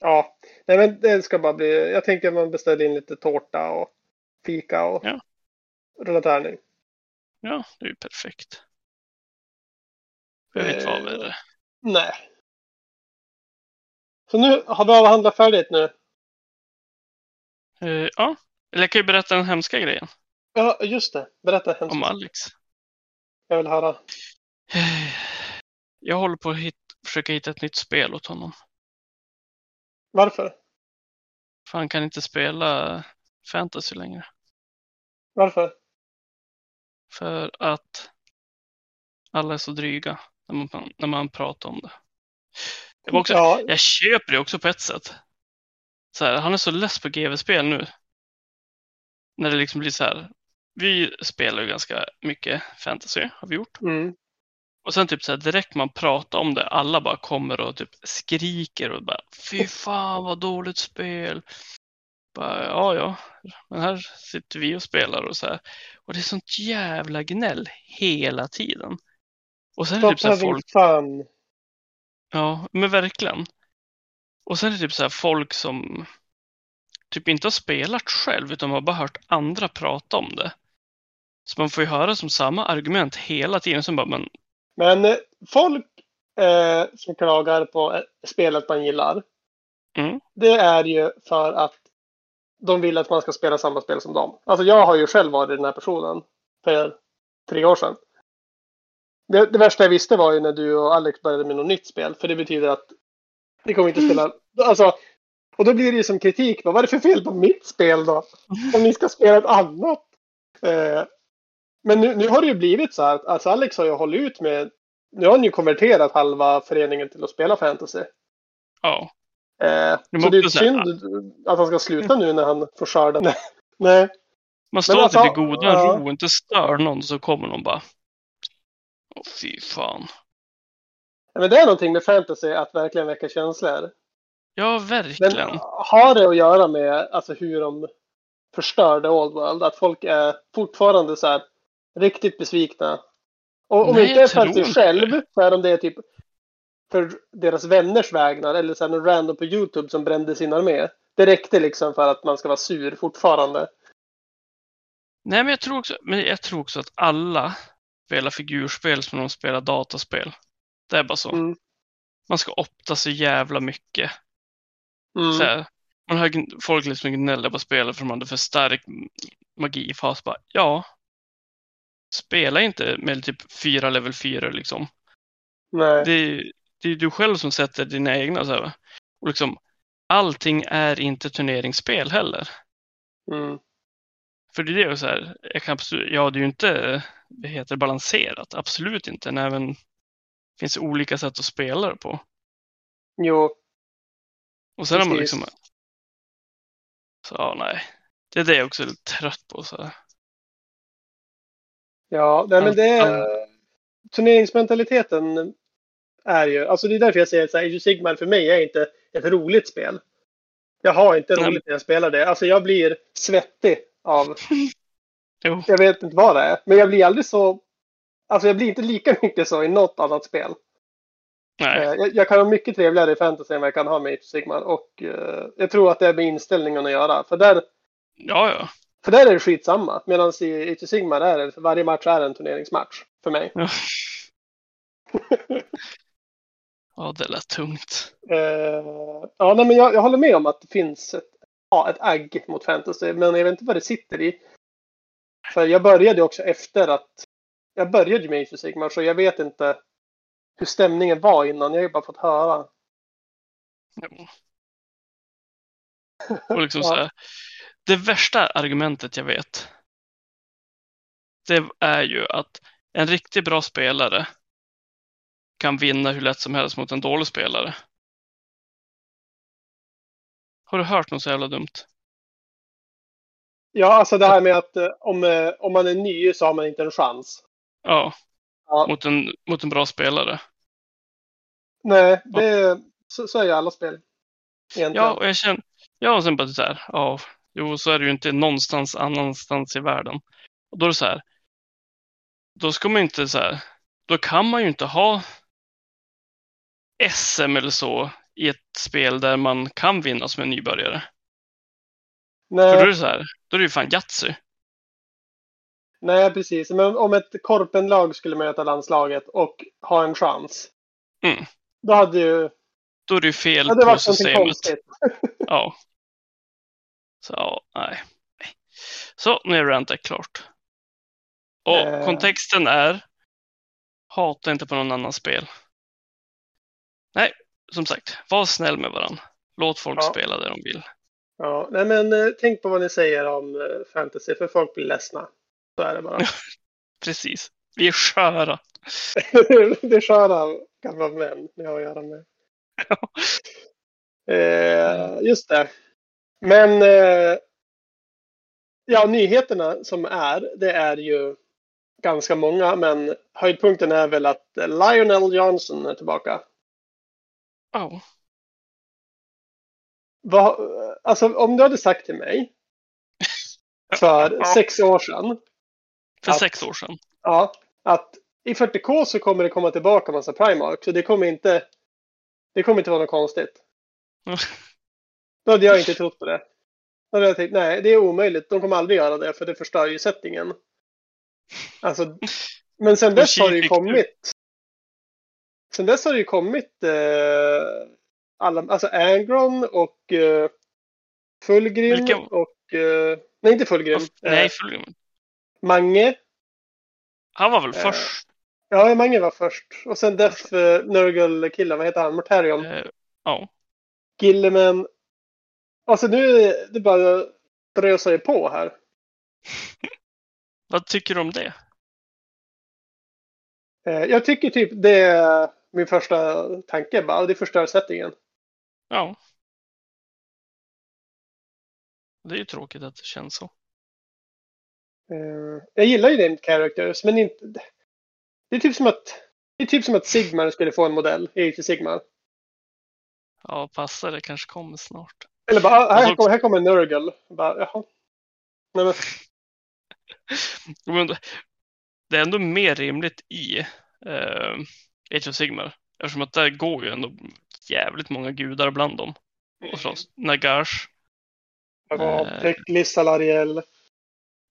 Ja, nej men det ska bara bli. Jag tänker att man beställer in lite tårta och fika och Ja. rulla tärning. Ja, det är ju perfekt. Jag vet vad Eh, värre. Nej. Så nu har vi avhandlat färdigt nu. Uh, ja, eller jag kan ju berätta den hemska grejen Ja, just det. Berätta hemskt. om Alex. Jag vill höra. Eh, Jag håller på att hit, försöka hitta ett nytt spel åt honom. Varför? För han kan inte spela fantasy längre. Varför? För att alla är så dryga när man, när man pratar om det. Jag, också, Ja. jag köper det också på ett sätt. Så här, han är så less på GV-spel nu. När det liksom blir så här. Vi spelar ju ganska mycket fantasy, har vi gjort. Mm. Och sen typ så här, direkt man pratar om det, alla bara kommer och typ skriker och bara Fy fan vad dåligt spel. Bara, ja, ja, men här sitter vi och spelar och så här. Och det är sånt jävla gnäll hela tiden. Och sen är det typ så här folk, fun. ja, men verkligen. Och sen är det typ så här folk som typ inte har spelat själv utan har bara hört andra prata om det. Så man får ju höra som samma argument hela tiden. Sen bara, men Men eh, folk eh, som klagar på eh, spelet man gillar. Mm. Det är ju för att de vill att man ska spela samma spel som dem. Alltså jag har ju själv varit den här personen för tre år sedan. Det, det värsta jag visste var ju när du och Alex började med något nytt spel. För det betyder att vi kommer inte spela. Alltså, och då blir det ju som kritik. Vad är det för fel på mitt spel då? Om ni ska spela ett annat. Eh, men nu, nu har det ju blivit så här att alltså Alex har ju hållit ut med. Nu har han ju konverterat halva föreningen till att spela fantasy. ja. Eh, Men så det är synd att han ska sluta nu när han får skörda. Nej. Man står alltså, typ i godan ja. ro inte stör någon så kommer någon bara. Åh fy fan. Men det är någonting med fantasy att verkligen väcka känslor. Ja, Men verkligen. har det att göra med alltså, hur de förstörde Old World? Att folk är fortfarande så här riktigt besvikna. Och om Nej, inte för sig själv så är de det typ för deras vänners vägnar eller så någon random på Youtube som brände sin armé. Det räckte liksom för att man ska vara sur fortfarande. Nej, men jag tror också, men jag tror också att alla spelar figurspel som de spelar dataspel. Det är bara så. Mm. Man ska opta så jävla mycket. Mm. Så här, man hör folk liksom gnälla på spelet för att man hade för stark magi. Fast bara, ja. Spela inte med typ fyra level 4 liksom. Nej. det, är- det är du själv som sätter dina egna. Så här. Och liksom, allting är inte turneringsspel heller. Mm. För det är ju så här, jag kan absolut, ja det är ju inte vad heter det, balanserat, absolut inte. Men även det finns olika sätt att spela det på. Jo. Och sen har man Precis. liksom, så ja nej. Det är det jag också är lite trött på. Så här. Ja, nej, men det är... Turneringsmentaliteten är ju... Alltså det är därför jag säger att Age of Sigmar för mig är inte ett roligt spel. Jag har inte Nej. roligt när jag spelar det. Alltså jag blir svettig av... Jag vet inte vad det är. Men jag blir aldrig så... Alltså jag blir inte lika mycket så i något annat spel. nej. Eh, Jag, jag kan ha mycket trevligare i fantasy än vad jag kan ha med Age Sigmar. Och eh, jag tror att det är med inställningen att göra. För där, Ja, ja. För där är det skitsamma. Medan i Age of Sigmar är det, varje match är en turneringsmatch. För mig. Ja, ja det lät tungt. Eh, ja, nej, men jag, jag håller med om att det finns ett, ja, ett agg mot fantasy, men jag vet inte vad det sitter i. För jag började också efter att jag började med of Sigmar, så jag vet inte hur stämningen var innan. Jag har ju bara fått höra. Jo. Och liksom Ja. så här, det värsta argumentet jag vet. Det är ju att en riktigt bra spelare kan vinna hur lätt som helst mot en dålig spelare. Har du hört något så jävla dumt? Ja, alltså det här med att eh, om, eh, om man är ny så har man inte en chans. Ja, Ja. mot en, mot en bra spelare. Nej, det, så, så är ju alla spel. Egentligen. Ja, och jag känner, ja, och sen bara så här, ja, jo, så är det ju inte någonstans annanstans i världen. Och då är det så här, då ska man inte så här, då kan man ju inte ha SM eller så i ett spel där man kan vinna som en nybörjare. För då är nej, det så här, då är det ju fan Yatzy. nej, precis. Men om ett korpenlag skulle möta landslaget och ha en chans. Mm. Då hade ju Då är det ju fel Ja, det på systemet. konstigt. Ja. Så, ja, nej. Så, nu är rantet klart. Och Eh. kontexten är hata inte på någon annan spel. Nej, som sagt, var snäll med varandra. Låt folk Ja. spela det de vill. Ja, nej men eh, tänk på vad ni säger om eh, fantasy, för folk blir ledsna. Så är det bara. precis. Vi är sköra. det är sköra gamla män ni har att göra med. Eh, just det. Men eh, ja, nyheterna som är, det är ju ganska många, men höjdpunkten är väl att Lionel Johnson är tillbaka. Ja. Vad, alltså om du hade sagt till mig för Ja. sex år sedan För Att- sex år sedan. Ja, att i 40K så kommer det komma tillbaka massa Primark. Så det kommer inte, det kommer inte vara något konstigt. Då hade jag inte trott på det. Då hade jag tänkt, nej, det är omöjligt. De kommer aldrig göra det, för det förstör ju settingen. Alltså, men sen dess har det ju kommit. Sen dess har det ju kommit eh, alla, alltså Angron och eh, Fulgrim Vilka- och, eh, nej inte Fulgrim, Nej, eh, för- Mange. han var väl Eh, först. Ja, Mange var först. Och sen Death uh, Nurgle-killen, vad heter han? Mortarion. Eh, ja. Gilliman. Alltså nu det bara drösar ju på här. Vad tycker du om det? Eh, jag tycker typ det är min första tanke bara. Det förstör settingen. Ja. Det är ju tråkigt att det känns så. Eh, jag gillar ju named characters, men inte... Det är typ som att det är typ som att Sigmar skulle få en modell i Sigmar. Ja, passa det kanske kommer snart. Eller bara, ah, här, Alltså- kommer, här kommer Nurgle. Bara, jaha. Nej, men, det är ändå mer rimligt i eh, Age of Sigmar. Eftersom att där går ju ändå jävligt många gudar bland dem. Och slåss. Nagash. ja, Eh. Teklis, Salariel.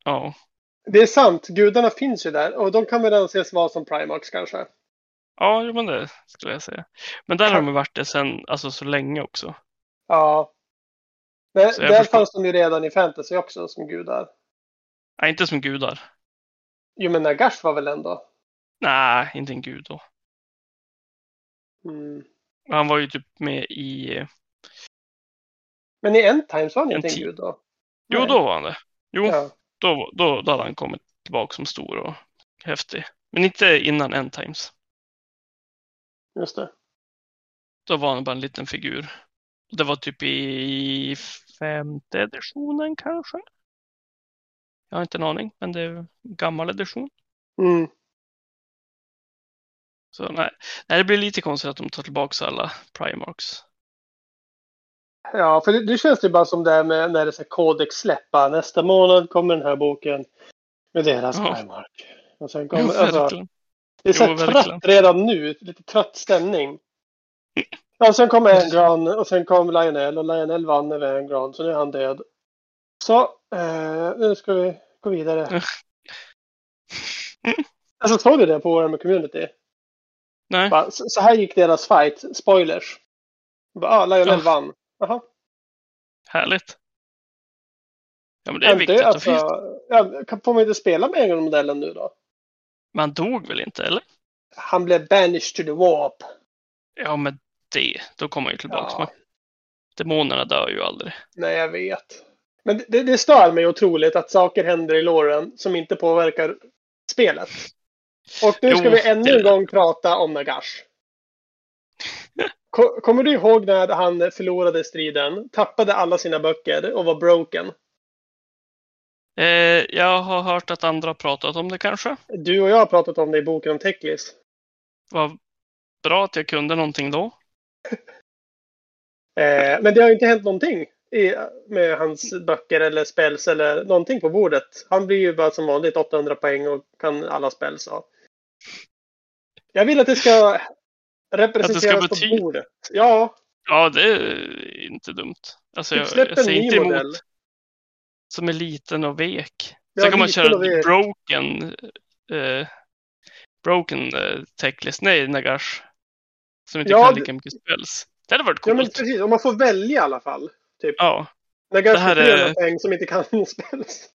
Ja. Det är sant, gudarna finns ju där och de kan väl anses vara som Primarks kanske. Ja, men det skulle jag säga. Men där har de varit det sen, alltså så länge också. Ja. Där, där fanns de ju redan i fantasy också som gudar. Nej, inte som gudar. Jo men Nagash var väl ändå. Nej, inte en gud då. Mm. Han var ju typ med i... Men i End Times var han inte en gud då? Jo, Nej. då var han det. Jo, Ja. då, då, då hade han kommit tillbaka som stor och häftig. Men inte innan End Times. Just det. Då var han bara en liten figur. Det var typ i femte editionen kanske? Jag har inte en aning, men det är gammal edition. Mm. Så nej. nej, det blir lite konstigt att de tar tillbaka alla Primarks. Ja, för det, det känns ju bara som det här med när det är Codex släppa. Nästa månad kommer den här boken med deras Ja. Primark. Och sen Jo, kommer, alltså, verkligen. det är så Jo, trött redan nu. Lite trött stämning. Ja, sen kom Angron och sen kom Lionel och Lionel vann över Angron så nu är han död. Så, eh, nu ska vi gå vidare. Alltså såg du det på vår community? Nej, Bara, så, så här gick deras fight. Spoilers. Bara, ah, Lionel Ja. vann. Jaha. härligt. Ja, men det är Inte, viktigt. alltså, ja, kan- får man inte spela med Angron-modellen nu då? Man dog väl inte, eller? Han blev banished to the warp. Ja, men det. Då kommer han ju tillbaka. Ja. Demonerna dör ju aldrig. Nej, jag vet. Men det, det stör mig otroligt att saker händer i låren som inte påverkar spelet. Och nu ska Jo, vi ännu det- en gång prata om Nagash. Ko- Kommer du ihåg när han förlorade striden, tappade alla sina böcker och var broken? Eh, jag har hört att andra har pratat om det kanske. Du och jag har pratat om det i boken om Teklis. Vad bra att jag kunde någonting då. Eh, men det har inte hänt någonting i, med hans böcker eller spells eller någonting på bordet. Han blir ju bara som vanligt 800 poäng och kan alla spells. Så. Jag vill att det ska representeras bety- på bordet. Ja, Ja, det är inte dumt. Alltså, jag, jag säger inte emot. modell. Som är liten och vek. Ja, Sen kan man köra broken eh, broken eh, techlist. Nej, Nagash. Som inte Ja, kan lika mycket spells. Det hade varit Ja, men coolt. precis. Om man får välja i alla fall. Typ. Ja, När Det här ganska är- 300 poäng som inte kan spells.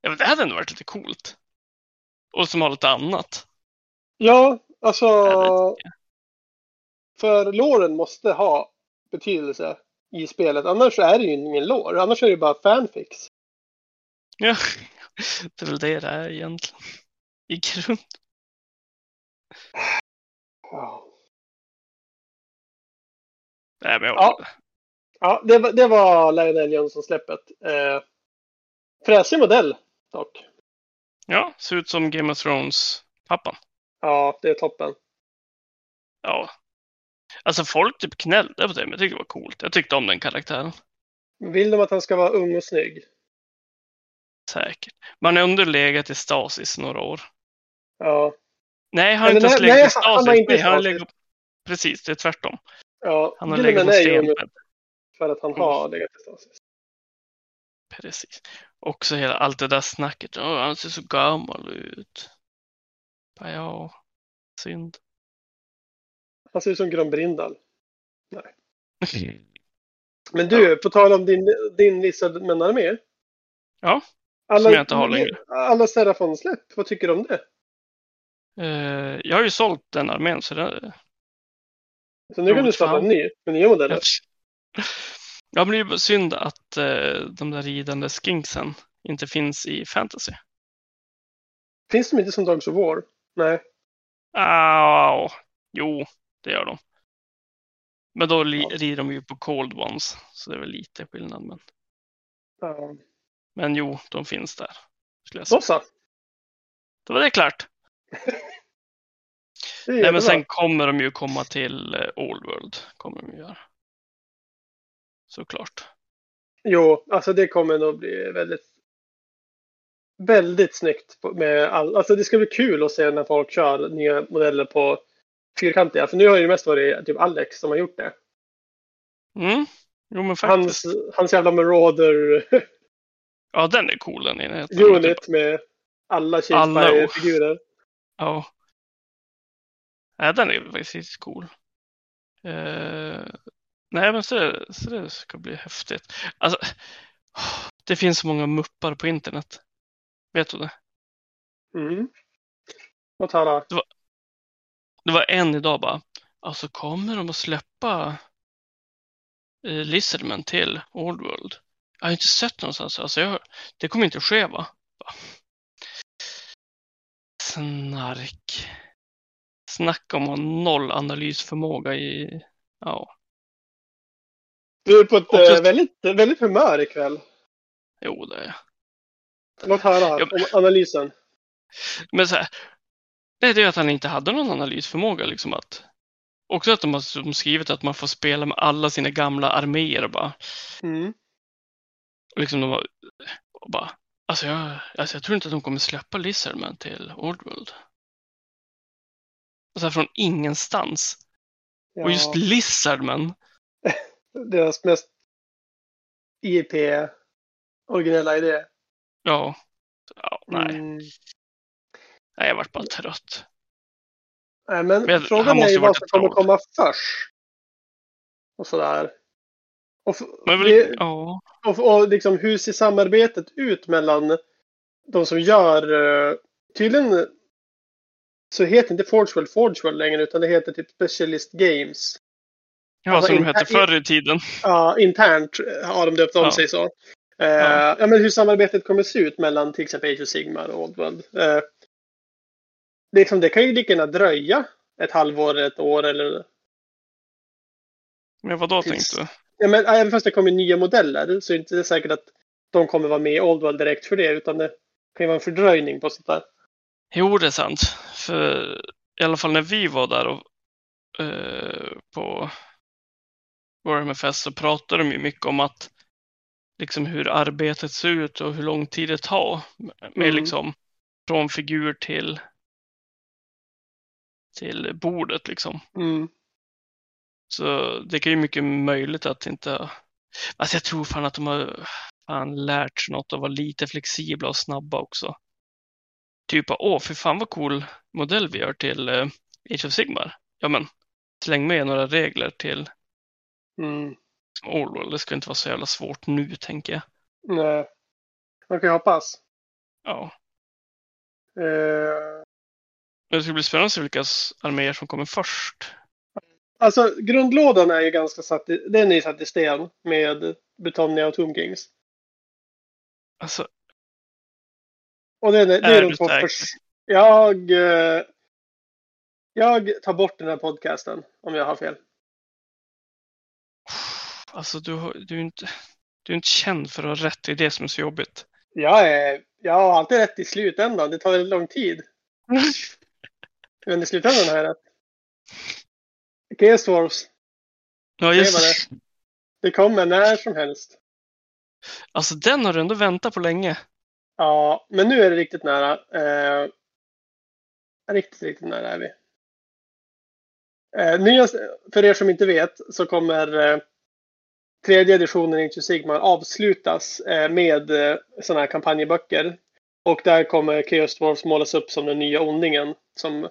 ja men det hade ändå varit lite coolt. Och som har lite annat. Ja, alltså. För låren måste ha betydelse i spelet. Annars är det ju ingen lår. Annars är det ju bara fanfix. Ja, det är väl det det är egentligen. I grund. Ja, Nej, men jag Ja. ja det, var- det var Lionel Johnson-släppet. Eh, fräsig modell dock. ja, ser ut som Game of Thrones-pappan. Ja, det är toppen. Ja. Alltså folk typ gnällde på det, men jag tyckte det var coolt. Jag tyckte om den karaktären. Vill de att han ska vara ung och snygg? Säkert. Man är underlegat i stasis några år. Ja. Nej, han har inte ens nej, legat nej, i Nej, han legat... Precis, det är tvärtom. ja. Han har legat på stenbädd. för att han har legat i stasis. Precis. Också hela, allt det där snacket. Åh, han ser så gammal ut. Ja, synd. Han ser ut som Grön Brindal. Men du, på tal om din, din Lizard med armé. Ja, alla, som jag inte har längre. Alla Serafon-släpp, vad tycker du om det? Eh, jag har ju sålt den armén så det... Så nu kan du starta en ny med nya modeller. Ja, men det är ju synd att eh, de där ridande skinksen inte finns i fantasy. Finns de inte som Dogs of War? Nej. Ah, jo, det gör de. Men då Ja. rider de ju på cold ones, så det är väl lite skillnad. Men, Ja. men jo, de finns där. Skulle jag säga. Då så. Då var det klart. Nej, men sen kommer de ju komma till eh, Old World. Kommer de göra. Såklart. Jo, alltså det kommer nog bli väldigt väldigt snyggt med all, alltså det ska bli kul att se när folk kör nya modeller på fyrkantiga. För nu har ju det mest varit typ Alex som har gjort det. Mm. Jo, men Hans, faktiskt. hans jävla Marauder Ja, den är cool den enheten. unit med alla Alla Ja. Nej, den är faktiskt cool. Eh, nej, men så, så det ska bli häftigt. Alltså, det finns så många muppar på internet. Vet du det? Mm. Låt höra. Det var en idag bara. Alltså kommer de att släppa eh, Lizardman till Old World? Jag har inte sett någonstans. Alltså, jag, det kommer inte att ske va? Bara. Snark. Snacka om att ha noll analysförmåga i... Ja, Du är på ett Också- eh, väldigt, väldigt humör ikväll. jo det är jag. Låt höra Ja, om analysen. Men så här, det är det att han inte hade någon analysförmåga. Liksom att, också att de har skrivit att man får spela med alla sina gamla arméer bara. Mm. Och liksom de och bara, alltså jag, alltså jag tror inte att de kommer släppa Lizardman till Old World. Och så här från ingenstans. Ja, Och just Lizardman, deras mest IP originella idé. ja. ja nej, Mm. nej, jag vart bara trött. Nej, men Men frågan är ju vad som kommer komma först. Och sådär. Och, Men det, ja, och, och liksom, hur ser samarbetet ut mellan de som gör... eh, Tydligen så heter inte Forgeworld Forgeworld längre utan det heter typ Specialist Games. ja Alltså, som de hette förr i tiden. Ja, internt har de döpt om Ja. sig så. Eh, Ja. ja. men hur samarbetet kommer se ut mellan till exempel Age of Sigmar och Old World. Eh, liksom, det kan ju lika gärna dröja ett halvår, ett år eller... Men vad då Tills- tänkte du? Ja, men även fast det kommer nya modeller så är det inte säkert att de kommer vara med i Old World direkt för det. Utan det kan ju vara en fördröjning på sånt där. Jo, det är sant. För i alla fall när vi var där och, eh, på Warhammer Fest så pratade de ju mycket om att liksom hur arbetet ser ut och hur lång tid det tar. Med Mm. liksom från figur till till bordet liksom. Mm. Så det kan ju mycket möjligt att inte... Alltså jag tror fan att de har fan lärt sig något och vara lite flexibla och snabba också. Typ åh, för fan vad cool modell vi gör till eh, Age of Sigmar. Ja men, släng med några regler till Mm. Orwell. Det ska inte vara så jävla svårt nu, tänker jag. Nej. Man kan ju hoppas. Ja. Eh, det ska bli spännande att se vilka arméer som kommer först. Alltså grundlådan är ju ganska satt i, den är satt i sten med Britannia och Tomb Kings. Alltså, Och det, det, det Är är de två säker? förs- Jag... eh, Jag tar bort den här podcasten om jag har fel. Alltså du, du, är inte, du är inte känd för att ha rätt. Det är det som är så jobbigt. Jag, är, jag har alltid rätt i slutändan. Det tar väldigt lång tid. Men i slutändan har jag rätt. Chaos Wars. Ja, Det just var Det kommer när som helst. Alltså den har du ändå väntat på länge. Ja, men nu är det riktigt nära. Eh, riktigt, riktigt nära är vi. Eh, nya, för er som inte vet så kommer eh, tredje editionen i Age of Sigmar avslutas eh, med eh, sådana här kampanjböcker. Och där kommer Chaos Dwarfs målas upp som den nya ondingen som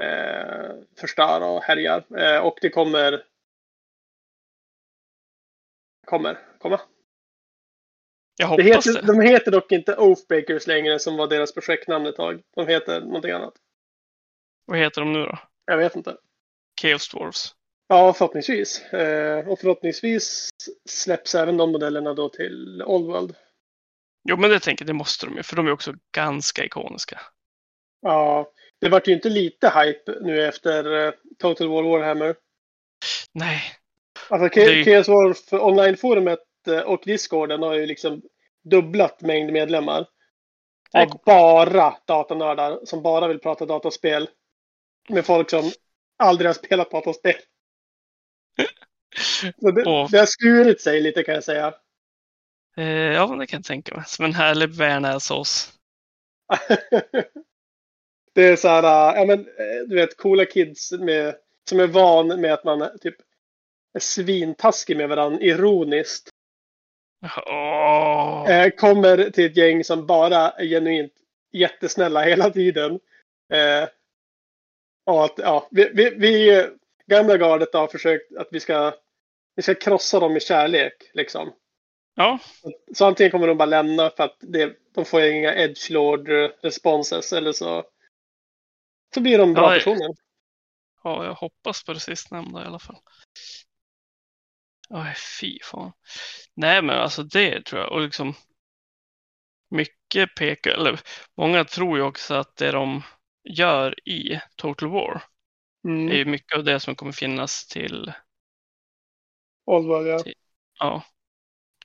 eh, förstör och härjar. Eh, och det kommer kommer komma. Jag Det hoppas heter, det. de heter dock inte Oathbreakers längre som var deras projektnamn ett tag. De heter någonting annat. Vad heter de nu då? Jag vet inte. Chaos Dwarfs. Ja, förhoppningsvis. Eh, och förhoppningsvis släpps även de modellerna då till Old World. Jo, men det tänker jag, det måste de ju, för de är också ganska ikoniska. Ja, det vart ju inte lite hype nu efter eh, Total War Warhammer. Nej, Alltså Chaos War för online-forumet eh, och Discorden har ju liksom dubblat mängd medlemmar. Av bara datanördar som bara vill prata dataspel. Med folk som aldrig har spelat dataspel. Så det, Och- det har skurit sig lite kan jag säga. eh, ja, men det kan jag tänka mig. Som en härlig bearnaisesås. det är så här, äh, ja men eh, du vet coola kids med, som är van med att man är typ är svintaskig med varandra ironiskt. Eh, kommer till ett gäng som bara är genuint jättesnälla hela tiden. Eh, och att, ja, vi, vi, vi gamla gardet har försökt att vi ska, vi ska krossa dem i kärlek. Liksom. Ja, Så antingen kommer de bara lämna för att det, de får inga edgelord responses eller så, så blir de bra Ja, personer. ja, jag hoppas på det sistnämnda i alla fall. Aj, fy fan. Nej, men alltså det tror jag. Och liksom mycket pekar, eller många tror ju också att det de gör i Total War Mm. är ju mycket av det som kommer finnas till, Oldworld, ja. ja.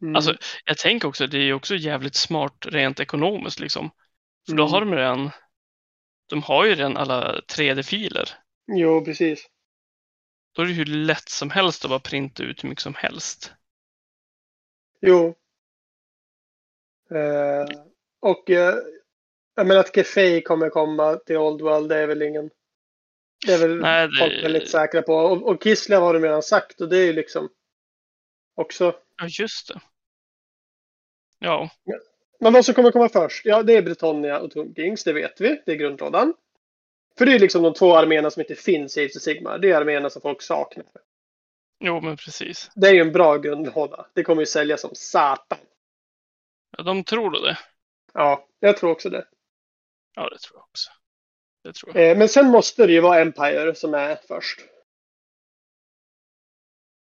Mm. Alltså, jag tänker också att det är ju också jävligt smart rent ekonomiskt liksom. För då Mm. har de redan, de har ju redan alla 3D-filer. Jo, precis. Då är det ju hur lätt som helst att bara printa ut hur mycket som helst. Jo. Eh, och eh, jag menar att Café kommer komma till Old World, det är väl ingen... Det är väl Nej, det- folk väldigt säkra på. Och, och Kislev har de redan sagt och det är ju liksom också... Ja, just det. Ja, Men vad som kommer komma först? Ja, det är Britannia och Tomb Kings, det vet vi. Det är grundlådan. För det är liksom de två arméerna som inte finns i Age of Sigmar. Det är arméerna som folk saknar. jo men precis. Det är ju en bra grundlåda. Det kommer ju sälja som satan. Ja, de tror då det. Ja, jag tror också det. Ja, det tror jag också. Det tror jag. Eh, men sen måste det ju vara Empire som är först.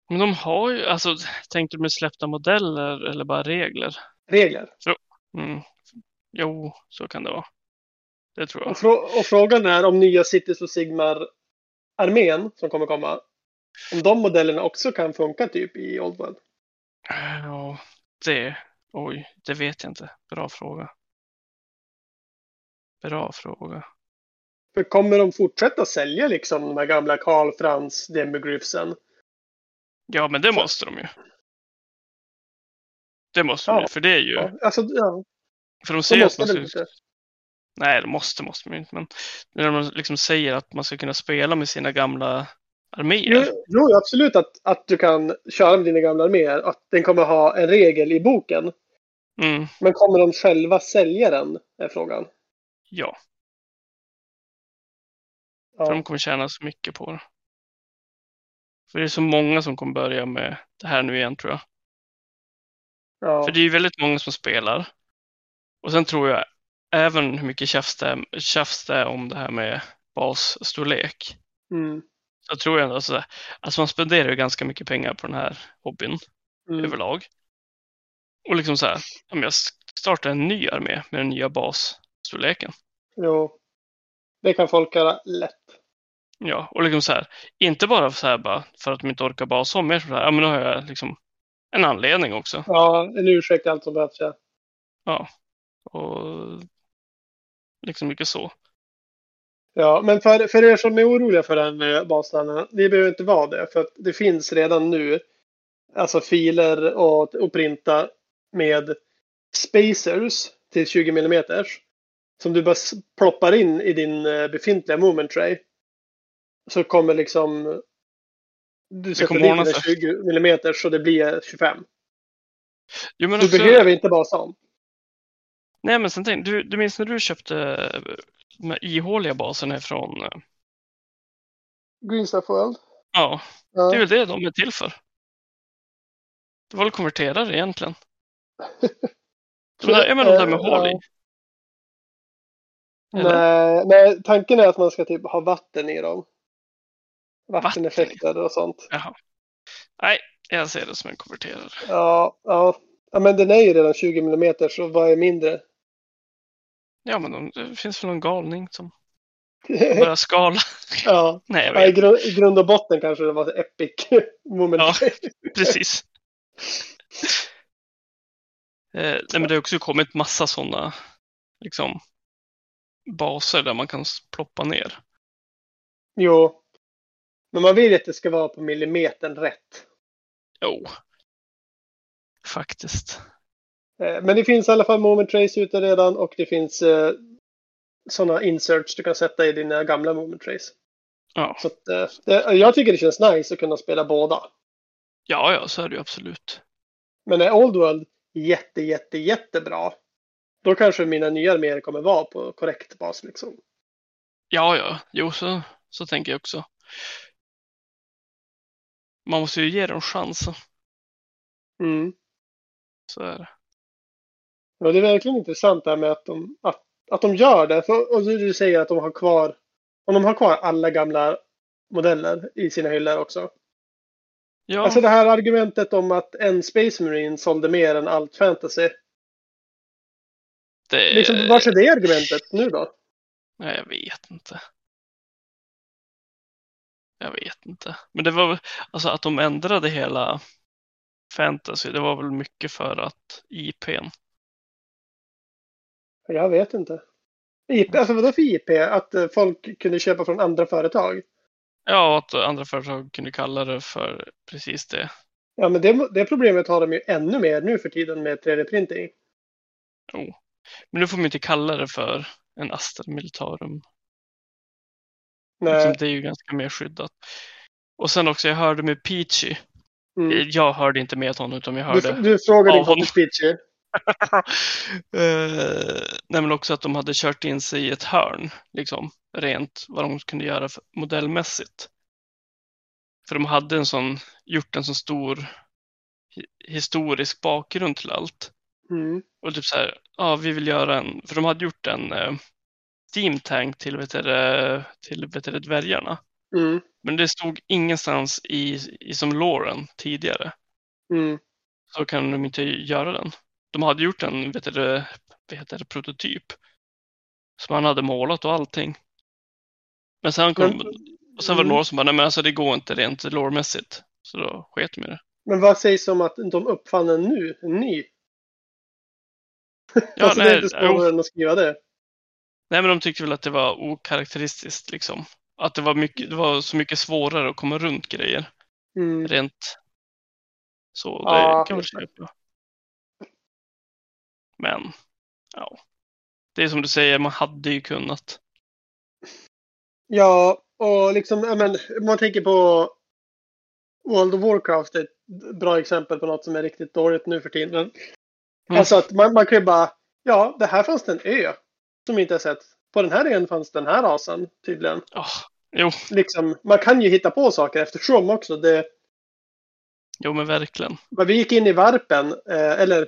Men de har ju, alltså, tänkte du med släppta modeller eller bara regler? Regler. Mm. Jo, så kan det vara. Det tror Och, jag. frå- och frågan är om nya Cities och Sigmar-armén som kommer komma, om de modellerna också kan funka typ i Old World. Ja, det, oj, det vet jag inte. Bra fråga. Bra fråga. För kommer de fortsätta sälja liksom de här gamla Karl Frans demigryphsen? Ja, men det måste de ju. Det måste de Ja. för det är ju, Ja, alltså, ja, för de de säger att man ska, nej, det måste, måste man inte, men när de liksom säger att man ska kunna spela med sina gamla arméer. Jo, jo, absolut att, att du kan köra med dina gamla arméer. Att den kommer ha en regel i boken. Mm, Men kommer de själva sälja den? Är frågan. ja, för Ja. de kommer tjäna så mycket på det. För det är så många som kommer börja med det här nu igen tror jag. Ja. För det är ju väldigt många som spelar. Och sen tror jag även hur mycket tjafs det är, tjafs det är om det här med basstorlek. Mm. Så tror jag ändå så här, alltså man spenderar ju ganska mycket pengar på den här hobbyn Mm. överlag. Och liksom så här, om jag s- starta en ny armé med den nya basstorleken. Jo. Det kan folk göra lätt. Ja, och liksom så här, inte bara så här bara för att de inte orkar basa om mer, så här, ja men då har jag liksom en anledning också. Ja, en ursäkt allt som behövs. Ja. Ja. Och liksom mycket så. Ja, men för, för er som är oroliga för här med basstandarden, ni behöver inte vara det. För att det finns redan nu alltså filer och, och printa med spacers till 20 mm. Som du bara ploppar in i din eh, befintliga moment tray. Så kommer liksom du sätter dit sig. 20 mm så det blir 25. Jo, Du också, behöver inte basa om. nej men sen tänkte du, du minns när du köpte de här ihåliga baserna från, eh, Green Stuff World. ja, Ja. det är väl det de är till för. Det var väl konverterare egentligen. De där, ja men de där med Eh, hål i. Nej, nej, tanken är att man ska typ ha vatten i dem. Vatteneffekter och sånt. Jaha. Nej, jag ser det som en konverterare. Ja, ja. ja, men den är ju redan 20 mm så vad är mindre? Ja, men de, det finns väl någon galning som börjar skala. ja, Nej, ja i, grund, i grund och botten kanske det var epic moment. Ja. precis. Eh, nej, men det har också kommit massa sådana liksom, baser där man kan ploppa ner. Jo. Men man vill att det ska vara på millimetern rätt. Jo. Faktiskt. Eh, Men det finns i alla fall moment trace ute redan och det finns eh, sådana inserts du kan sätta i dina gamla moment trace. Ja. Så att, eh, det, jag tycker det känns nice att kunna spela båda. ja, ja, så är det ju absolut. Men är Old World jätte, jätte, jättebra. Då kanske mina nya arméer kommer vara på korrekt bas liksom. Ja, ja, jo, så, så tänker jag också. Man måste ju ge dem chans. Mm. Så är det. Ja, det är verkligen intressant det här med att de, att, att de gör det. För, och du, du säger att de har kvar, om de har kvar alla gamla modeller i sina hyllor också. Ja, Alltså det här argumentet om att en Space Marine sålde mer än allt fantasy. det, Liksom, vart är det argumentet nu då? Nej, jag vet inte. Jag vet inte. Men det var alltså att de ändrade hela fantasy, det var väl mycket för att IPn. Jag vet inte. IP, alltså vadå för IP? Att eh, folk kunde köpa från andra företag? Ja, att andra företag kunde kalla det för precis det. Ja, men det, det problemet har de ju ännu mer nu för tiden med 3D-printing. Men nu får man inte kalla det för en Astra Militarum. Liksom, det är ju ganska mer skyddat. Och sen också, jag hörde med Peachy. Mm. Jag hörde inte med honom, utan jag Du, hörde du frågade av din honom. Pitchy. eh, nej, men också att de hade kört in sig i ett hörn, liksom, rent vad de kunde göra för, modellmässigt. För de hade en sån, gjort en så stor hi- historisk bakgrund till allt. Mm. Och typ så här, ja vi vill göra en, för de hade gjort en eh, Steam Tank till, vet du, till vet du, dvärgarna. Mm. Men det stod ingenstans i, i som Lauren tidigare. Mm. Så kan de inte göra den. De hade gjort en vet du, vad heter det, prototyp. Som han hade målat och allting. Men sen kom, Men- och sen var det mm. några som bara, nej men alltså det går inte rent lårmässigt. Så då sket i det. Men vad sägs om att de uppfann en nu, en ny? Ja, alltså det är nej, inte svårare än att skriva det. Nej men de tyckte väl att det var okaraktäristiskt liksom. Att det var, mycket, det var så mycket svårare att komma runt grejer. Mm. Rent så. Det Ja, kan det. köpa. Men, ja. Det är som du säger, man hade ju kunnat. Ja, och liksom, men, man tänker på World of Warcraft, är ett bra exempel på något som är riktigt dåligt nu för tiden. Mm. Alltså att man, man kan ju bara, ja, det här fanns det en ö som inte har sett. På den här ön fanns den här rasen tydligen. Ja, jo, Liksom, man kan ju hitta på saker eftersom också. Det, jo men verkligen. men vi gick in i varpen, eh, eller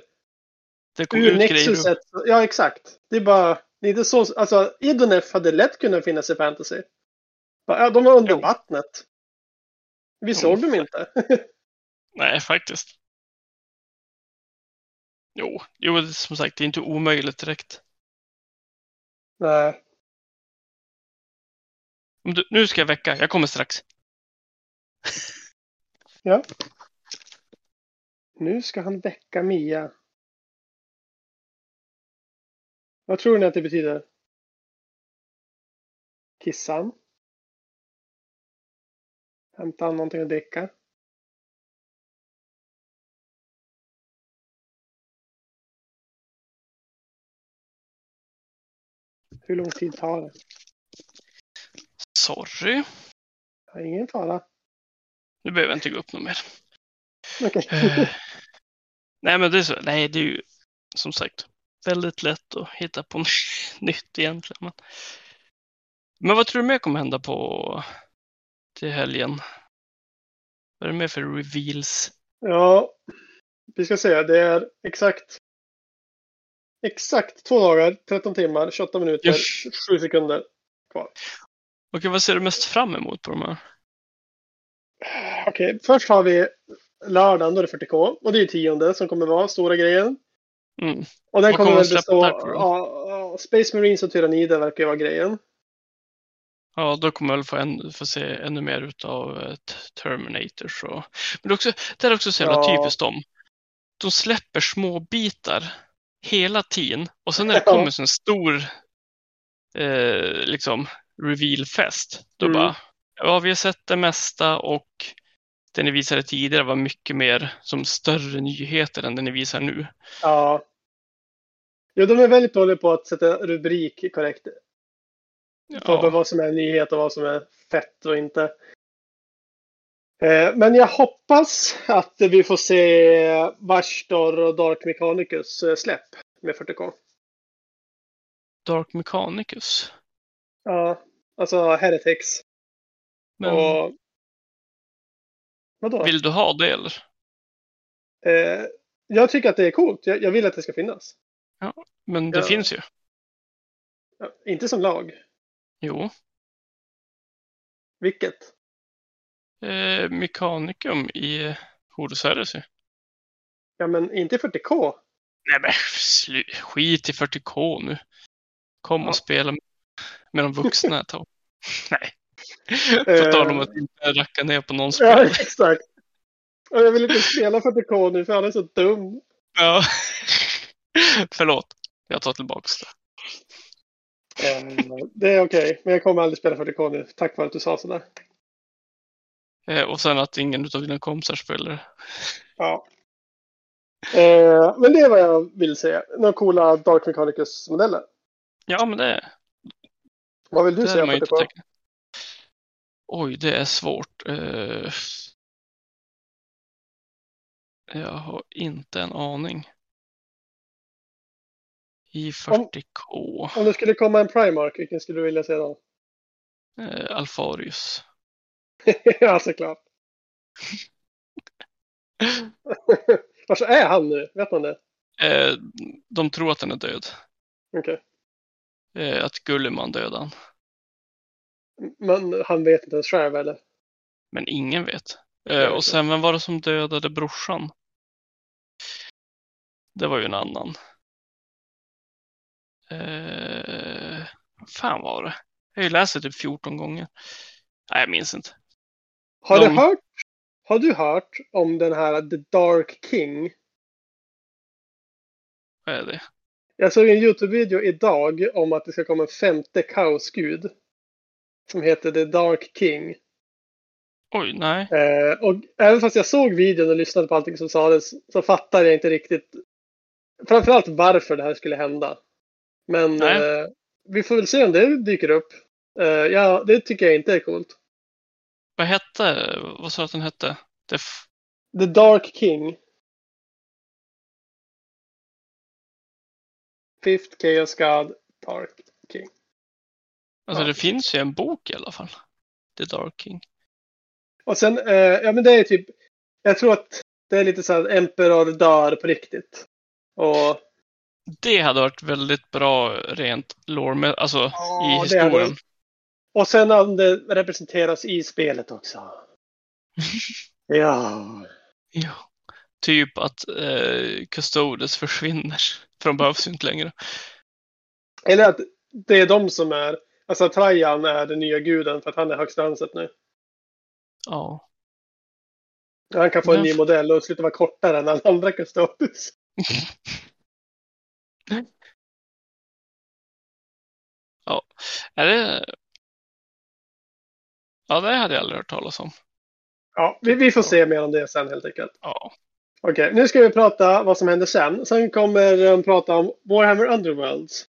Det kom ur ut grejer. Nexuset. Ja, exakt. Det är bara, det är inte så, alltså Idonef hade lätt kunnat finnas i fantasy. Ja, de var under Jo. vattnet. Vi Jo, såg dem inte. Nej, faktiskt. Jo, jo, som sagt, det är inte omöjligt direkt. Nej. Du, nu ska jag väcka, jag kommer strax. Ja. Nu ska han väcka Mia. Vad tror ni att det betyder? Kissan? Hämtar han någonting att dricka? Hur lång tid tar det? Sorry, Ja, ingen fara. nu behöver jag inte gå upp något mer. Okej. Eh, nej, men det är så. Nej, det är ju som sagt väldigt lätt att hitta på nytt egentligen. Men, men vad tror du mer kommer hända på till helgen? Vad är det mer för reveals? Ja, vi ska se. Det är exakt exakt två dagar, 13 timmar, 28 minuter, Yes. 7 sekunder kvar. Okej, vad ser du mest fram emot på de här? Okej, först har vi lördagen, då är det 40K. Och det är tionde som kommer vara stora grejen. Mm. Och den Vad kommer kommer väl bestå där, du? ja, Space Marines och Tyranider verkar ju vara grejen. Ja, då kommer jag väl få, en, få se ännu mer utav eh, Terminators. Och... Men det är, också, det är också så jävla Ja. typiskt dem. De släpper små bitar hela tiden och sen när det Ja. kommer så en stor eh, liksom reveal-fest, då Mm. bara ja, vi har sett det mesta och det ni visade tidigare var mycket mer som större nyheter än det ni visar nu. Ja. Jo, de är väldigt dåliga på att sätta rubrik korrekt. På Ja, vad som är nyhet och vad som är fett och inte. Eh, Men jag hoppas att vi får se Varstor och Dark Mechanicus eh, släpp med 40K. Dark Mechanicus. Ja, alltså Heretics. Men Och... Vadå? vill du ha det eller? Eh, jag tycker att det är coolt. Jag, vill att det ska finnas. Men det Ja. finns ju. Ja, inte som lag. Jo. Vilket? Eh, Mechanicum i Horus Heresy. Ja, men inte 40K. Nej men skit i 40K nu. Kom och Ja. spela med, med de vuxna ett tag. Nej. Eh. På tal om att inte racka ner på någon Ja, spelare. exakt. Och jag vill inte spela 40K nu för han är så dum. Ja. Förlåt. Jag tar tillbaks det. Eh, det är okej, men jag kommer aldrig spela 40K nu. Tack vare att du sa sådär. Eh, och sen att ingen av dina kompisar spelar. Ja. Eh, men det är vad jag vill säga. Några coola Dark Mechanicus-modeller. Ja men det, Vad vill du det säga man inte 40K? tänkt. Oj, det är svårt. Eh, jag har inte en aning. I 40K. Om det skulle komma en Primark, vilken skulle du vilja se då? Eh, Alfarius. ja, såklart. Var så är han nu? Vet man det? Eh, de tror att den är död. Okej. Eh, att Gulliman dödade han. Men han vet inte ens själv eller? Men ingen vet. Eh, och sen vem var det som dödade brorsan? Det var ju en annan. Eh, vad fan var det? Jag har ju läst det typ 14 gånger. Nej, jag minns inte. Har, De- du hört, har du hört om den här The Dark King? Vad är det? Jag såg en YouTube-video idag om att det ska komma en femte kaosgud. Som heter The Dark King. Oj, nej. Eh, och även fast jag såg videon och lyssnade på allting som sades så fattar jag inte riktigt framförallt varför det här skulle hända. Men eh, vi får väl se om det dyker upp. Eh, ja, det tycker jag inte är coolt. Vad hette, vad sa du att den hette? Det f- The Dark King. Fifth Chaos God, Dark King. alltså det finns ju en bok i alla fall. The Dark King. Och sen, eh, ja men det är typ, jag tror att det är lite så här Emperor dör på riktigt. Och Det hade varit väldigt bra rent lore, alltså Ja, i historien. Och sen om det representeras i spelet också. Ja. Ja. typ att eh, Custodes försvinner. För de behövs ju inte längre. Eller att det är de som är, alltså Trajan är den nya guden för att han är högsta hönset nu. Ja. Han kan få en Ja. ny modell och sluta vara kortare än alla andra Custodes. Är det... Ja, det hade jag aldrig hört talas om. Ja, vi, vi får se mer om det sen helt enkelt. Ja. Okej, nu ska vi prata vad som händer sen. Sen kommer de prata om Warhammer Underworlds.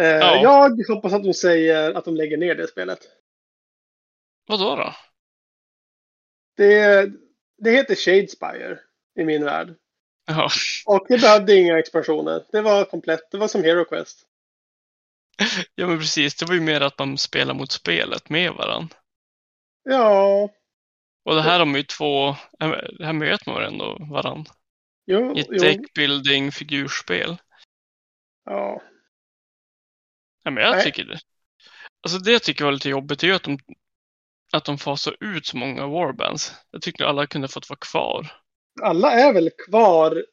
Eh, Ja. Jag hoppas att de säger att de lägger ner det spelet. Vad då? då? Det, det heter Shadespire i min värld. Ja. Och det behövde inga expansioner. Det var komplett. Det var som Hero Quest. ja, men precis. Det var ju mer att man spelar mot spelet med varandra. Ja, Och det här har man ju två... Det här möter man ändå varandra. jo, I ett deckbuilding figurspel. Ja. Ja, men jag Nej. tycker det. Alltså det jag tycker var lite jobbigt är ju att de, att de fasar ut så många warbands. Jag tycker alla kunde fått vara kvar. Alla är väl kvar.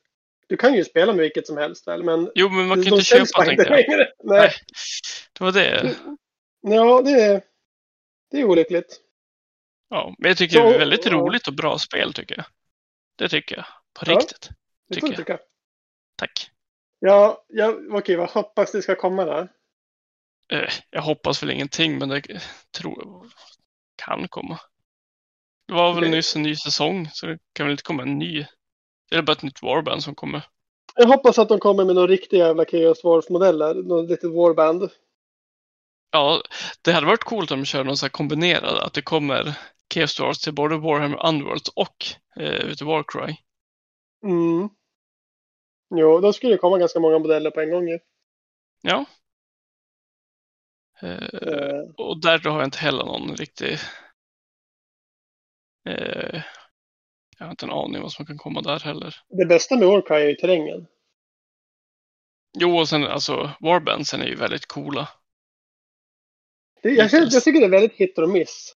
Du kan ju spela med vilket som helst väl, men Jo, men man kan inte köpa tänkte jag. längre. Nej, Nej. det var det. Ja, det är, det är olyckligt. Ja, men jag tycker Så- det är väldigt ja. roligt och bra spel tycker jag. Det tycker jag. På Ja. riktigt. Det Tycker du jag. tycka. Tack. Ja, ja okej, vad hoppas det ska komma där? Eh, jag hoppas väl ingenting, men det tror jag kan komma. Det var väl Okej. nyss en ny säsong, så det kan väl inte komma en ny. Det är bara ett nytt warband som kommer. Jag hoppas att de kommer med några riktiga jävla Chaos Wars-modeller. Något litet Warband. Ja, det hade varit coolt om de kör någon sån här kombinerad, att det kommer Chaos Stars till både Warhammer Underworlds och eh, Warcry. Mm. Jo, då skulle det komma ganska många modeller på en gång ju. Ja. Eh, Eh, och där har jag inte heller någon riktig... Eh, jag har inte en aning vad som kan komma där heller. det bästa med Warcry är ju terrängen. Jo, och sen alltså Warbandsen är ju väldigt coola. Det, jag, känner, jag tycker det är väldigt hit och miss.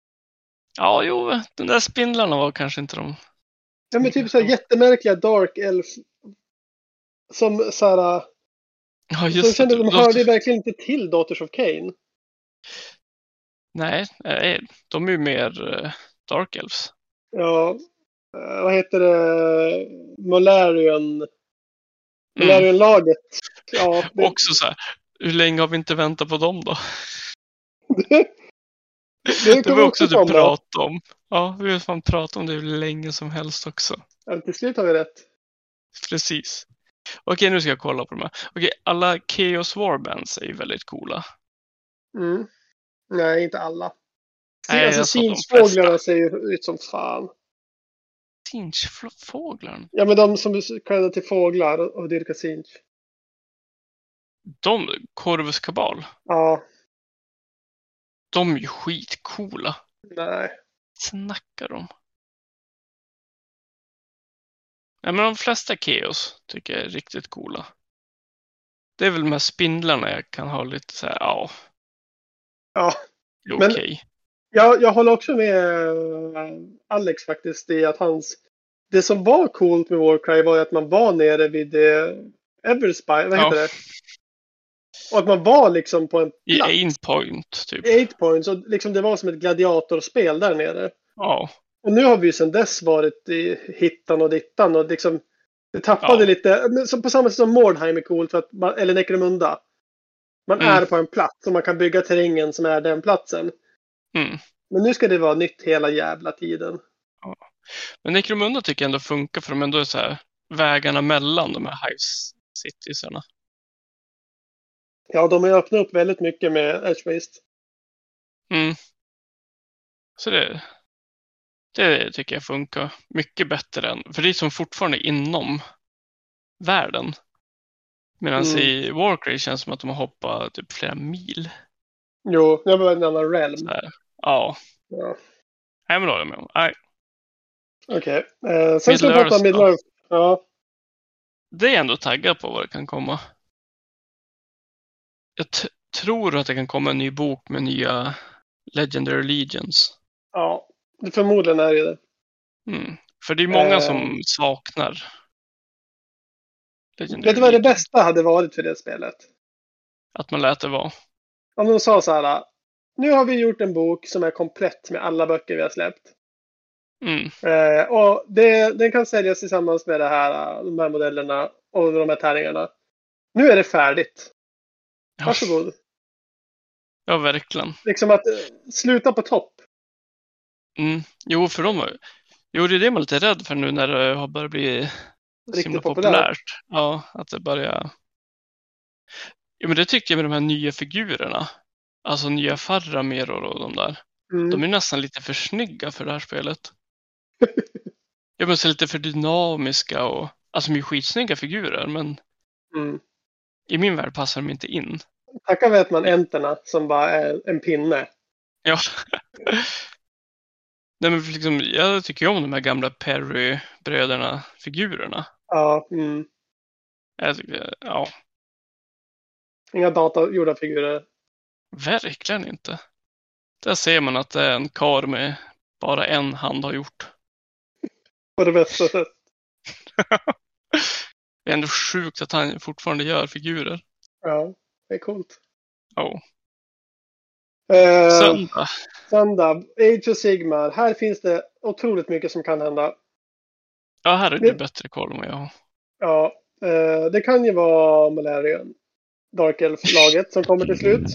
Ja, jo, de där spindlarna var kanske inte de... Ja, men typ så här jättemärkliga Dark Elf. Som så här. Ja, Så jag just kände det. de de- hörde ju verkligen inte till Daughters of Cain. Nej, nej, de är ju mer eh, Dark Elves. Ja. Eh, vad heter det? Molarion. Mm. Molarion-laget. Ja, det, Också så här, hur länge har vi inte väntat på dem då? det, det Det var också du komma. pratade om. Ja, vi har fan pratat om det hur länge som helst också. Ja, till slut har vi rätt. Precis. Okej, nu ska jag kolla på de här. Okej, alla Chaos Warbands är ju väldigt coola. Mm. Nej, inte alla. Nej, alltså, Sinch-fåglarna ser ju ut som fan. Sinch-fåglarna. Ja, men de som kallar till fåglar och dyrkar Sinch. De, Corvus Kabal, Ja, de är ju skitcoola. nej. Snackar de? Nej, men de flesta Chaos tycker jag är riktigt coola. Det är väl de här spindlarna jag kan ha lite så här, ja, Ja, är Men- okej. Jag, jag håller också med eh, Alex faktiskt i att hans... Det som var coolt med Warcry var ju att man var nere vid eh, Everspy, vad heter Ja. det? Och att man var liksom på en I plats. aim point, typ. Eight points och liksom det var som ett gladiatorspel där nere. Ja, Och nu har vi ju sedan dess varit i hittan och dittan och liksom det tappade Ja. lite, men på samma sätt som Mordheim är coolt för att man, eller Necromunda. Man Mm. är på en plats och man kan bygga terrängen som är den platsen. Mm. Men nu ska det vara nytt hela jävla tiden. Men Necromunda tycker jag ändå funkar för de ändå är så här vägarna mellan de här Hives Citiesarna. Ja, de har ju öppnat upp väldigt mycket med Edgewaste. Mm. Så det, det tycker jag funkar mycket bättre än, för det är som fortfarande inom världen. Medan Mm. i Warcry känns det som att de har hoppat typ flera mil. Jo, det var en annan realm. Så här. Ja, Ja. nej men då är jag med om. Nej, Okej. Eh, sen ska vi prata om? Middle-earth. Ja. det är jag ändå taggad på vad det kan komma. Jag tror att det kan komma en ny bok med nya Legendary Legions. ja. Förmodligen är det det. Mm. För det är många Eh. som saknar. Legendary Vet du vad det bästa hade varit för det spelet? Att man lät det vara. Om de sa så här. Nu har vi gjort en bok som är komplett med alla böcker vi har släppt. Mm. Eh, och det, den kan säljas tillsammans med det här, eh, de här modellerna och de här tärningarna. Nu är det färdigt. Varsågod. ja, verkligen. Liksom att eh, sluta på topp. Mm. Jo, för de var Jo, det är det man är lite rädd för nu när det har börjat bli Riktigt himla populärt. populärt. Ja, att det börjar. Ja, men det tycker jag med de här nya figurerna. Alltså nya Faramir och de där. Mm. De är nästan lite för snygga för det här spelet. Jag måste lite för dynamiska och alltså de är skitsnygga figurer, men Mm. i min värld passar de inte in. Tacka vet man enterna som bara är en pinne. Ja. Nej, men liksom, jag tycker om de här gamla Perry-bröderna-figurerna. Ja, mm. Jag tycker, ja, Inga datagjorda figurer. Verkligen inte. Där ser man att det är en kar med bara en hand har gjort. På det bästa sätt. Det är ändå sjukt att han fortfarande gör figurer. Ja, det är coolt. Ja. Eh, Söndag. söndag. Age of Sigmar. Här finns det otroligt mycket som kan hända. Ja, här är Det- du bättre koll än vad jag har. Ja, eh, det kan ju vara Malarian. Dark Elf-laget som kommer till slut.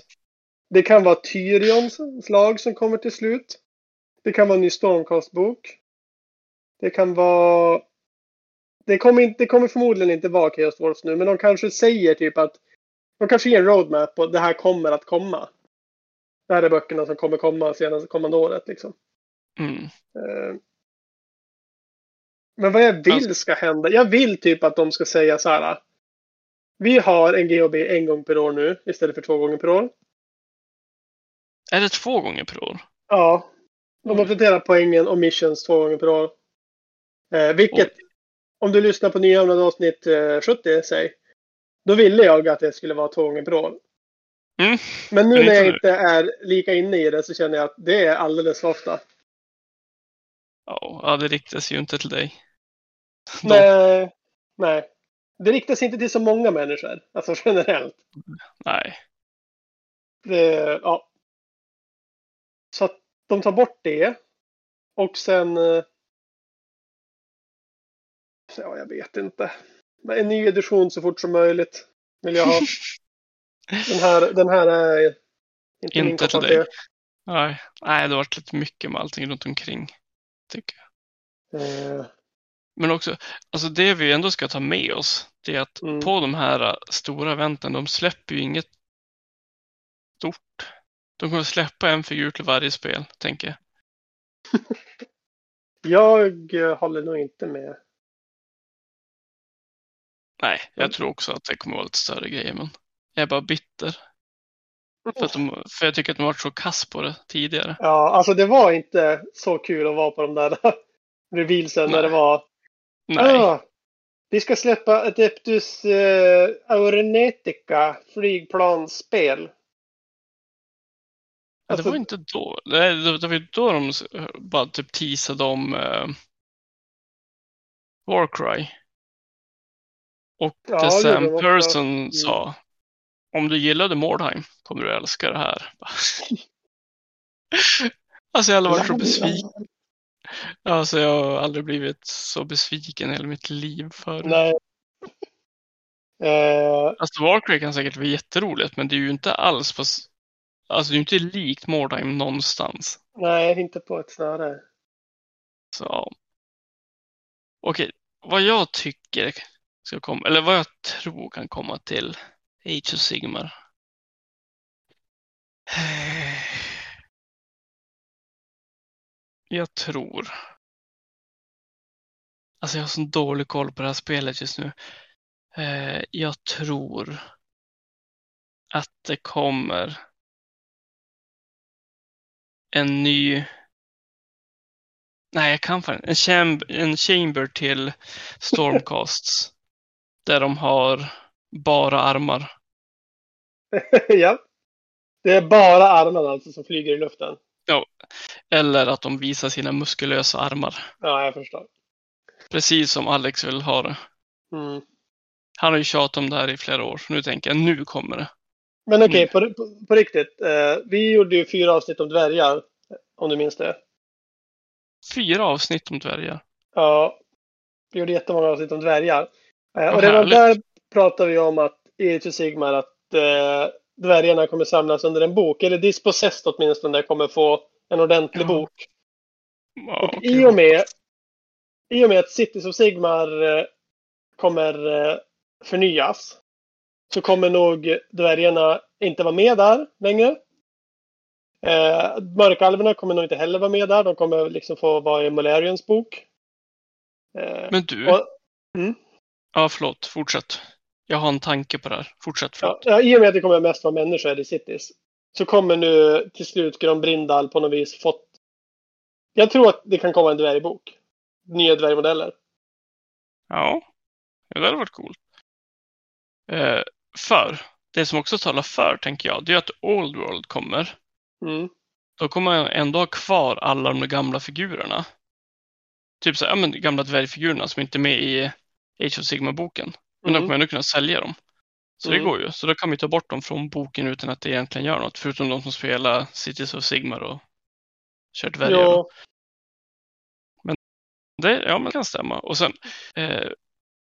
Det kan vara Tyrions lag som kommer till slut. Det kan vara en ny Stormcast-bok. Det kan vara... Det kommer, inte, det kommer förmodligen inte vara Chaos Dwarfs nu, men de kanske säger typ att... De kanske ger en roadmap på det här kommer att komma. Det här är böckerna som kommer komma senaste kommande året liksom. Mm. Eh, Men vad jag vill ska hända. Jag vill typ att de ska säga så här. Vi har en GHB en gång per år nu istället för två gånger per år. Är det två gånger per år? Ja. De uppdaterar poängen och missions två gånger per år. Eh, vilket, om du lyssnar på nya avsnitt eh, 70, säg. Då ville jag att det skulle vara två gånger per år. Mm. Men nu Men när jag nu. inte är lika inne i det så känner jag att det är alldeles för ofta. Ja, ja, det riktas ju inte till dig. Nej, nej. Det riktas inte till så många människor, alltså generellt. Nej. Det, ja. Så att de tar bort det. Och sen... eh, Ja, jag vet inte. Men En ny edition så fort som möjligt vill jag ha. Den här, den här är inte, Inte till dig. Nej, nej, det har varit lite mycket med allting runt omkring. Tycker jag. Eh, Men också, alltså det vi ändå ska ta med oss, det är att Mm. på de här äh, stora eventen, de släpper ju inget stort. De kommer släppa en figur till varje spel, tänker jag. jag eh, håller nog inte med. Nej, jag Mm. tror också att det kommer vara lite större grejer, men jag är bara bitter. För, att de, för jag tycker att de har varit så kass på det tidigare. Ja, alltså det var inte så kul att vara på de där revealsen när det var Nej, Ah, vi ska släppa Adeptus eh, Aurenetica flygplansspel. Ja, det alltså- var inte då. Nej, det, det var ju då de bara typ teasade om uh, Warcry. Och Ja, det det Sam gjorde de också. Person Mm. sa, om du gillade Mordheim kommer du älska det här. alltså jag har varit så besviken. Alltså jag har aldrig blivit så besviken i hela mitt liv för. Nej. Eh, Alltså Warcry kan säkert vara jätteroligt, men det är ju inte alls på... Alltså det är inte likt Mordheim någonstans. nej, inte på ett snöre. Så. Okej, vad jag tycker ska komma, eller vad jag tror kan komma till Age of Sigmar. Jag tror. Alltså jag har sån dålig koll på det här spelet just nu. Eh, Jag tror att det kommer en ny Nej, jag kan fan en chamber, en chamber till Stormcasts. där de har bara armar. ja. Det är bara armarna alltså som flyger i luften. Eller att de visar sina muskulösa armar. Ja, jag förstår. Precis som Alex vill ha det. Mm. Han har ju tjatat om det här i flera år, så nu tänker jag nu kommer det. Men okej, Mm. på, på, på riktigt. Eh, vi gjorde ju fyra avsnitt om dvärgar. Om du minns det. Fyra avsnitt om dvärgar. Ja. Vi gjorde jättemånga avsnitt om dvärgar. Eh, och redan där pratade vi om att i Sigmar att eh, dvärgarna kommer samlas under en bok. Eller Dispossessed åtminstone kommer få en ordentlig Ja. bok. Ja, Och okej. i och med i och med att Cities of Sigmar eh, kommer eh, förnyas så kommer nog dvärgarna inte vara med där längre. Eh, Mörkalverna kommer nog inte heller vara med där. De kommer liksom få vara i Molarians bok. Eh, Men du, och, ja förlåt, fortsätt. Jag har en tanke på det här. Fortsätt, ja, förlåt. ja, I och med att det kommer mest vara människor i Cities så kommer nu till slut Grön Brindal på något vis fått... Jag tror att det kan komma en dvärgbok. Nya dvärgmodeller. Ja, ja det hade varit coolt. Eh, för, det som också talar för, tänker jag, det är att Old World kommer. Mm. Då kommer man ändå ha kvar alla de gamla figurerna. Typ så här, ja, men gamla dvärgfigurerna som inte är med i Age of Sigma-boken. Men då Mm. kommer jag ändå kunna sälja dem. Så Mm. det går ju. Så då kan vi ta bort dem från boken utan att det egentligen gör något. Förutom de som spelar Cities of Sigmar och kör dvärgar. Ja, Det, ja, men det kan stämma. Och sen eh,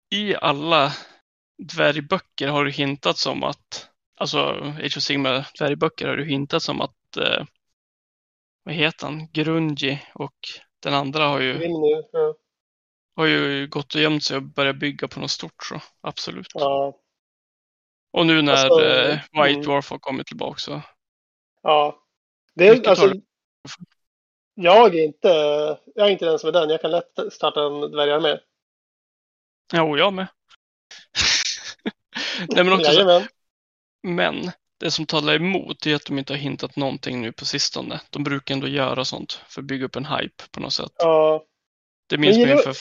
i alla dvärgböcker har det hintats om att, alltså Age of Sigmar dvärgböcker har det hintats om att, eh, vad heter han, Grungi och den andra har ju, Grimny. Ja. har ju gått och gömt sig och börjat bygga på något stort så absolut. Ja. Och nu när Alltså, eh, White mm. Dwarf har kommit tillbaka så, ja. Det är, alltså, du? jag är inte, jag är inte den som är den. Jag kan lätt starta en dvärgarmé. jo jag med. Nej men också så. Men det som talar emot är att de inte har hintat någonting nu på sistone. De brukar ändå göra sånt för att bygga upp en hype på något sätt. Ja. Det minns man ju för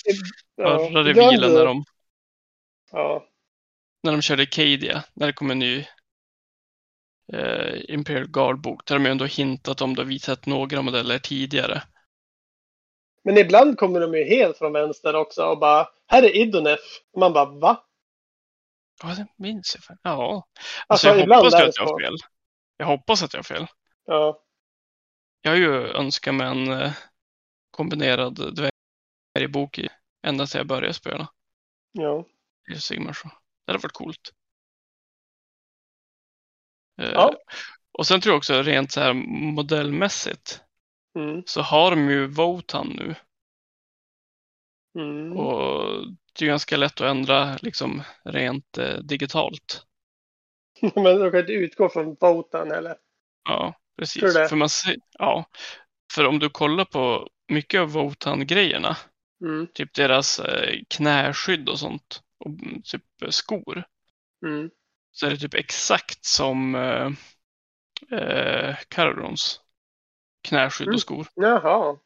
ja, förra ibland- revilen när de, Ja. när de körde Cadia, när det kom en ny eh, Imperial Guard-bok. Där de ändå hintat om det och visat några modeller tidigare. Men ibland kommer de ju helt från vänster också och bara, här är Idonef. Och man bara, va? Ja, det minns jag. Ja. Alltså, Alltså, jag hoppas att jag har fel. Jag hoppas att jag har fel. Ja. Jag har ju önskat mig en eh, kombinerad dvärgbok i ända sedan jag började spela. Ja. i Sigmar så. Det hade varit coolt. Eh, Ja. Och sen tror jag också rent så här modellmässigt Mm. så har de ju Votan nu Mm. och det är ganska lätt att ändra liksom rent eh, digitalt. Men de kan inte utgå från voten eller? Ja, precis. För man ser, ja, för om du kollar på mycket av Votan-grejerna, Mm. typ deras eh, knäskydd och sånt och mm, typ eh, skor, Mm. så är det typ exakt som eh, eh, Caradons knäskydd Mm. och skor. Jaha.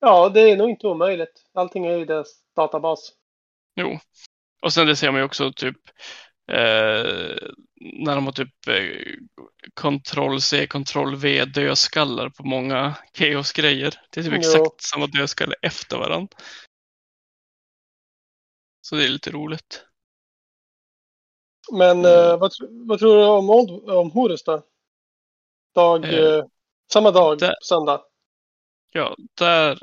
Ja, det är nog inte omöjligt. Allting är i deras databas. Jo. Och sen det ser man ju också typ eh, när de har typ eh, Ctrl C, Ctrl V dödskallar på många Chaos-grejer. Det är typ Jo. exakt samma dödskalle efter varandra. Så det är lite roligt. Men Mm. eh, vad, tr- vad tror du om, Old, om Horus då? Dag, Eh, eh, samma dag, där- söndag. Ja, där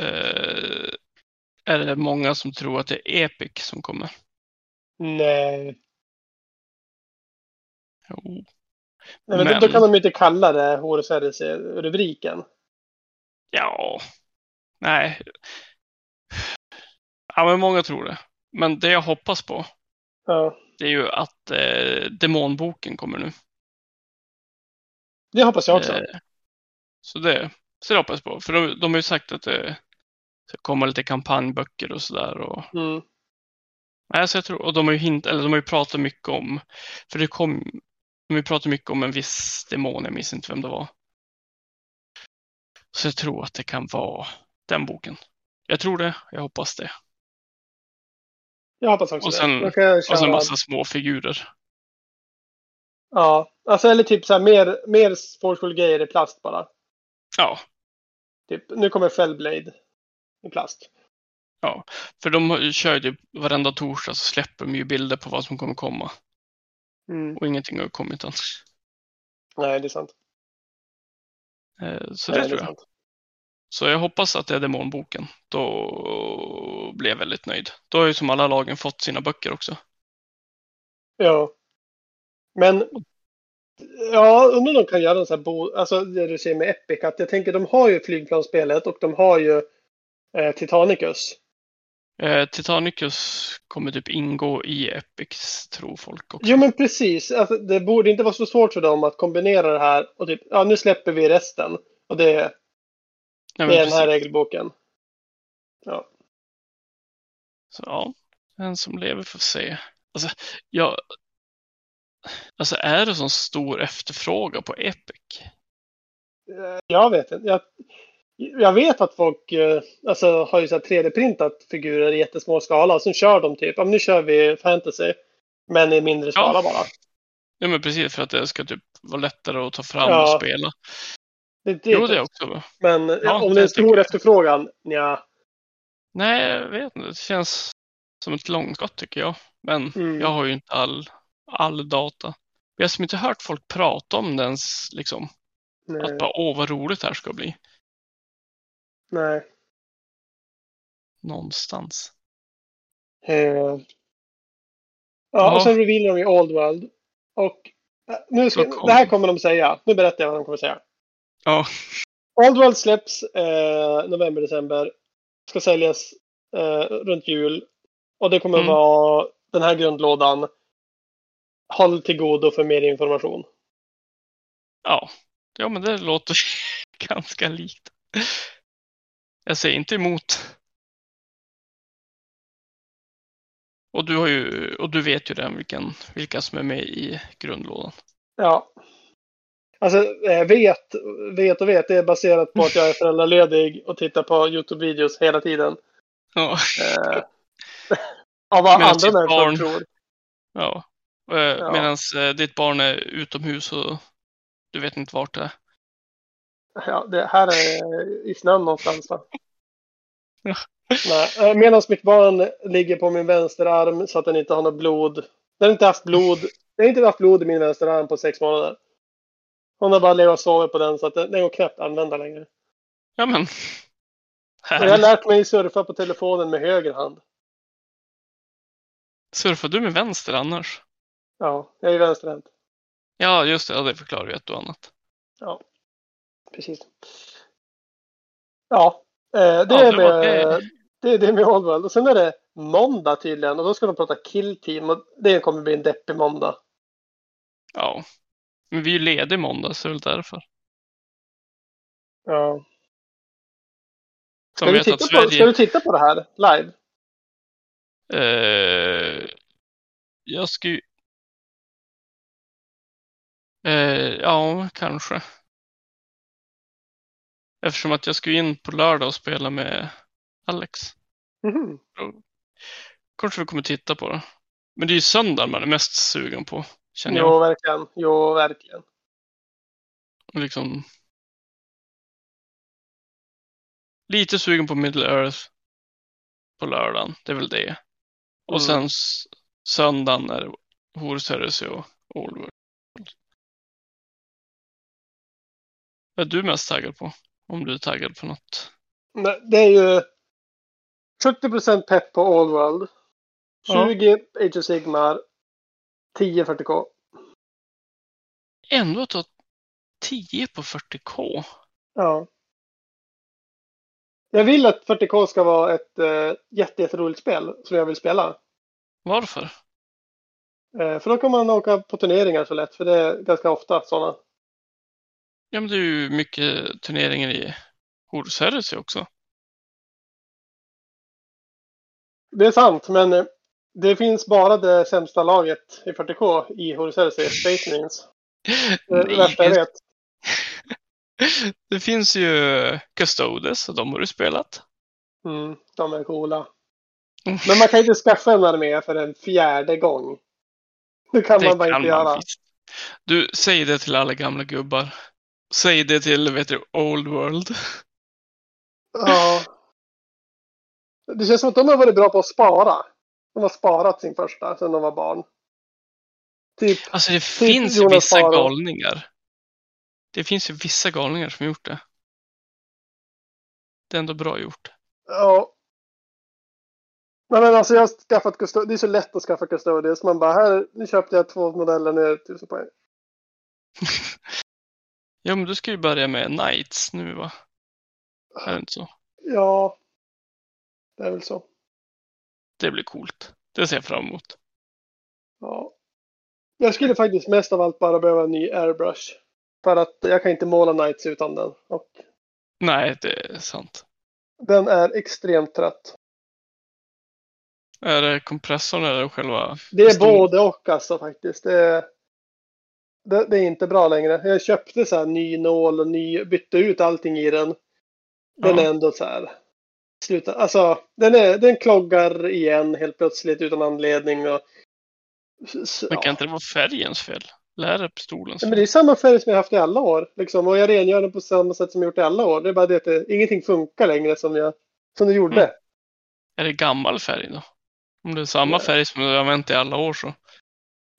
eh, är det många som tror att det är Epic som kommer. Nej. Jo. Nej men, Då, Men- då kan de ju inte kalla det Horus Heresy-rubriken. Ja, nej. Ja, men många tror det. Men det jag hoppas på, Ja, det är ju att eh, demonboken kommer nu. det hoppas jag också. Eh, så det, så det hoppas jag på. För de, de har ju sagt att det ska komma lite kampanjböcker och sådär. Och, Mm. nej, så jag tror, och de har ju hint, eller de har ju pratat mycket om, för det kom, de har ju pratat mycket om en viss demon, jag minns inte vem det var. Så jag tror att det kan vara den boken. Jag tror det, jag hoppas det. Jag hoppas också Och sen- det. Jag Och sen massa små figurer. Ja, alltså eller typ så här mer, mer sportskolgrejer i plast bara. Ja, Typ, nu kommer Fellblade i plast. Ja, för de kör ju typ varenda torsdag så släpper de ju bilder på vad som kommer komma. Mm. Och ingenting har kommit än. Nej, det är sant. Eh, Så Nej, det är tror jag. sant. Så jag hoppas att det är demonboken. Då blir jag väldigt nöjd. Då har ju som alla lagen fått sina böcker också. Ja. Men ja, undrar om de kan göra en sån här bo, alltså det du säger med Epic, att jag tänker de har ju flygplansspelet och de har ju eh, Titanicus. Eh, Titanicus kommer typ ingå i Epics, tror folk också. Jo men precis, alltså, det borde inte vara så svårt för dem att kombinera det här och typ, ja nu släpper vi resten. Och det, Nej, det är den här regelboken. Ja. Så ja, den som lever får se. Alltså, jag... Alltså är det så stor efterfrågan på Epic? Eh, Jag vet inte. Jag, jag vet att folk eh, alltså, har ju så här 3D-printat figurer i jättesmå skala och sen kör de typ, ja men nu kör vi fantasy. Men i mindre skala bara. Ja men precis för att det ska typ vara lättare att ta fram Ja. och spela. Det, det, Jo det är också bra. Men ja, Ja, om det är en stor efterfrågan, ja. Nej, jag vet inte. Det känns som ett långskott tycker jag. Men Mm. jag har ju inte all, all data. Jag har som inte hört folk prata om det ens liksom. Nej. Att bara åh vad roligt det här ska bli. Nej. Någonstans. Eh, ja, Ja. och sen revealar de i Old World. Och eh, nu ska, kom- det här kommer de säga. Nu berättar jag vad de kommer säga. Ja, Old World släpps eh, november, december. Ska säljas eh, runt jul. Och det kommer Mm. vara den här grundlådan. Håll till godo för mer information. ja. Ja men det låter ganska likt. Jag säger inte emot. Och du har ju, och du vet ju redan vilken, vilka som är med i grundlådan. Ja. Alltså, eh, vet, vet och vet. Det är baserat på att jag är föräldraledig och tittar på YouTube-videos hela tiden. Ja. Eh, av vad Medan andra människor barn- tror. Ja. Eh, Ja. Medan eh, ditt barn är utomhus och du vet inte vart det är. Ja, det här är i snön någonstans va? Nej, medan mitt barn ligger på min vänsterarm så att den inte har något blod. Den har inte haft blod. Den har inte haft blod i min vänsterarm på sex månader. Hon har bara legat och sovit på den så att den, den går knappt att använda längre. Ja men. Jag har lärt mig surfa på telefonen med höger hand. Surfar du med vänster annars? Ja, jag är vänsterhänt. Ja, just det. Ja, det förklarar ju ett och annat. Ja, precis. Ja, eh, det, är med, det. är det med Oldworld. Och sen är det måndag tydligen och då ska de prata Kill Team och det kommer bli en deppig måndag. Ja. Men vi är ju lediga måndag så det är väl därför. Ja. Ska, vet titta på, Sverige... ska du titta på det här live? Eh, jag ska ju... Eh, ja, kanske. Eftersom att jag ska in på lördag och spela med Alex. Mhm. Kanske vi kommer titta på det. Men det är ju söndag man är mest sugen på. Känner Jo, jag. verkligen. Jo, verkligen. Liksom... Lite sugen på Middle Earth. På lördagen. Det är väl det. Och Mm. sen söndagen är det Horse Heresy och Old World. Vad är du mest taggad på? Om du är taggad på något? Men Det är ju 70 pepp på Old World. Ja. 20 Age of Sigmar. 10 40K. Ändå att ta 10 på 40K. Ja. Jag vill att 40K ska vara ett äh, jätte, jätteroligt spel som jag vill spela. Varför? Eh, för då kan man åka på turneringar så lätt, för det är ganska ofta sådana. Ja men det är ju mycket turneringar i Heresy också. Det är sant, men eh, det finns bara det sämsta laget i 40K i Horus Heresy, Space Marines. Det det värsta jag det, vet. det finns ju Custodes och de har du spelat. Mm, de är coola. Mm. Men man kan inte skaffa en armé för en fjärde gång. Det kan man bara inte göra. visst. Du, säg det till alla gamla gubbar. Säg det till, vet du, Old World. Ja. Det känns som att de har varit bra på att spara. De har sparat sin första sedan de var barn. Typ, Alltså det finns ju vissa Farao. galningar. Det finns ju vissa galningar som gjort det. Det är ändå bra gjort. ja. Nej men alltså jag har skaffat Custodian. Det är så lätt att skaffa Custodian. Så man bara, här, nu köpte jag två modeller, nu är det tusen poäng. Ja, men du ska ju börja med Knights nu va? Är det inte så? Ja, det är väl så. Det blir coolt. Det ser jag fram emot. Ja. Jag skulle faktiskt mest av allt bara behöva en ny airbrush. För att jag kan inte måla Knights utan den. Och Nej, det är sant. den är extremt trött. Är det kompressorn eller själva? Det är både och alltså faktiskt. Det är, det, det är inte bra längre. Jag köpte så här ny nål och ny, bytte ut allting i den. Den Ja. är ändå så här. Sluta, alltså den, är, den kloggar igen helt plötsligt utan anledning. Och, s- Men kan ja. inte det vara färgens fel? Det pistolens Ja, fel? men det är samma färg som jag haft i alla år. Liksom. Och jag rengör den på samma sätt som jag gjort i alla år. Det är bara det att det, ingenting funkar längre som, jag, som det gjorde. Mm. Är det gammal färg då? Om det är samma Nej. färg som du har använt i alla år så.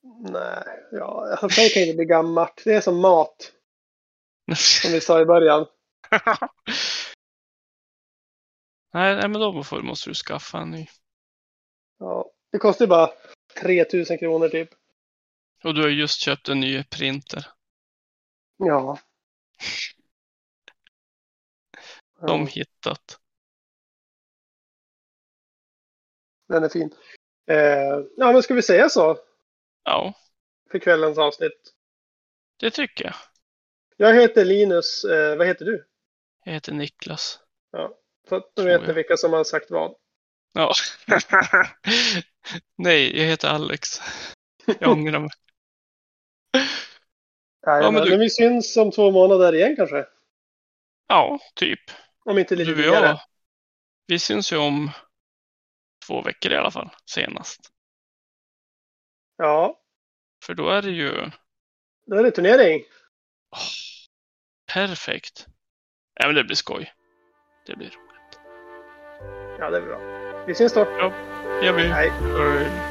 Nej, ja, färg kan inte bli gammalt. Det är som mat, som vi sa i början. nej, nej, men då får, måste du skaffa en ny. Ja, det kostar ju bara 3000 kronor typ. Och du har just köpt en ny printer. Ja. De hittat. den är fin. Eh, ja, men ska vi säga så Ja, för kvällens avsnitt? det tycker jag. Jag heter Linus. Eh, vad heter du? Jag heter Niklas. Så att nu Tror vet ni vilka som har sagt vad. Ja. Nej, jag heter Alex. Jag ångrar mig. Ja, men du- men vi syns om två månader igen kanske. Ja, typ. Om inte lite Du och tidigare. Vi syns ju om två veckor i alla fall, senast. Ja, För då är det ju då är det turnering. perfekt. Ja, men det blir skoj. Det blir roligt. Ja, det är bra. Vi syns då. Jag vill. Hej. Hej.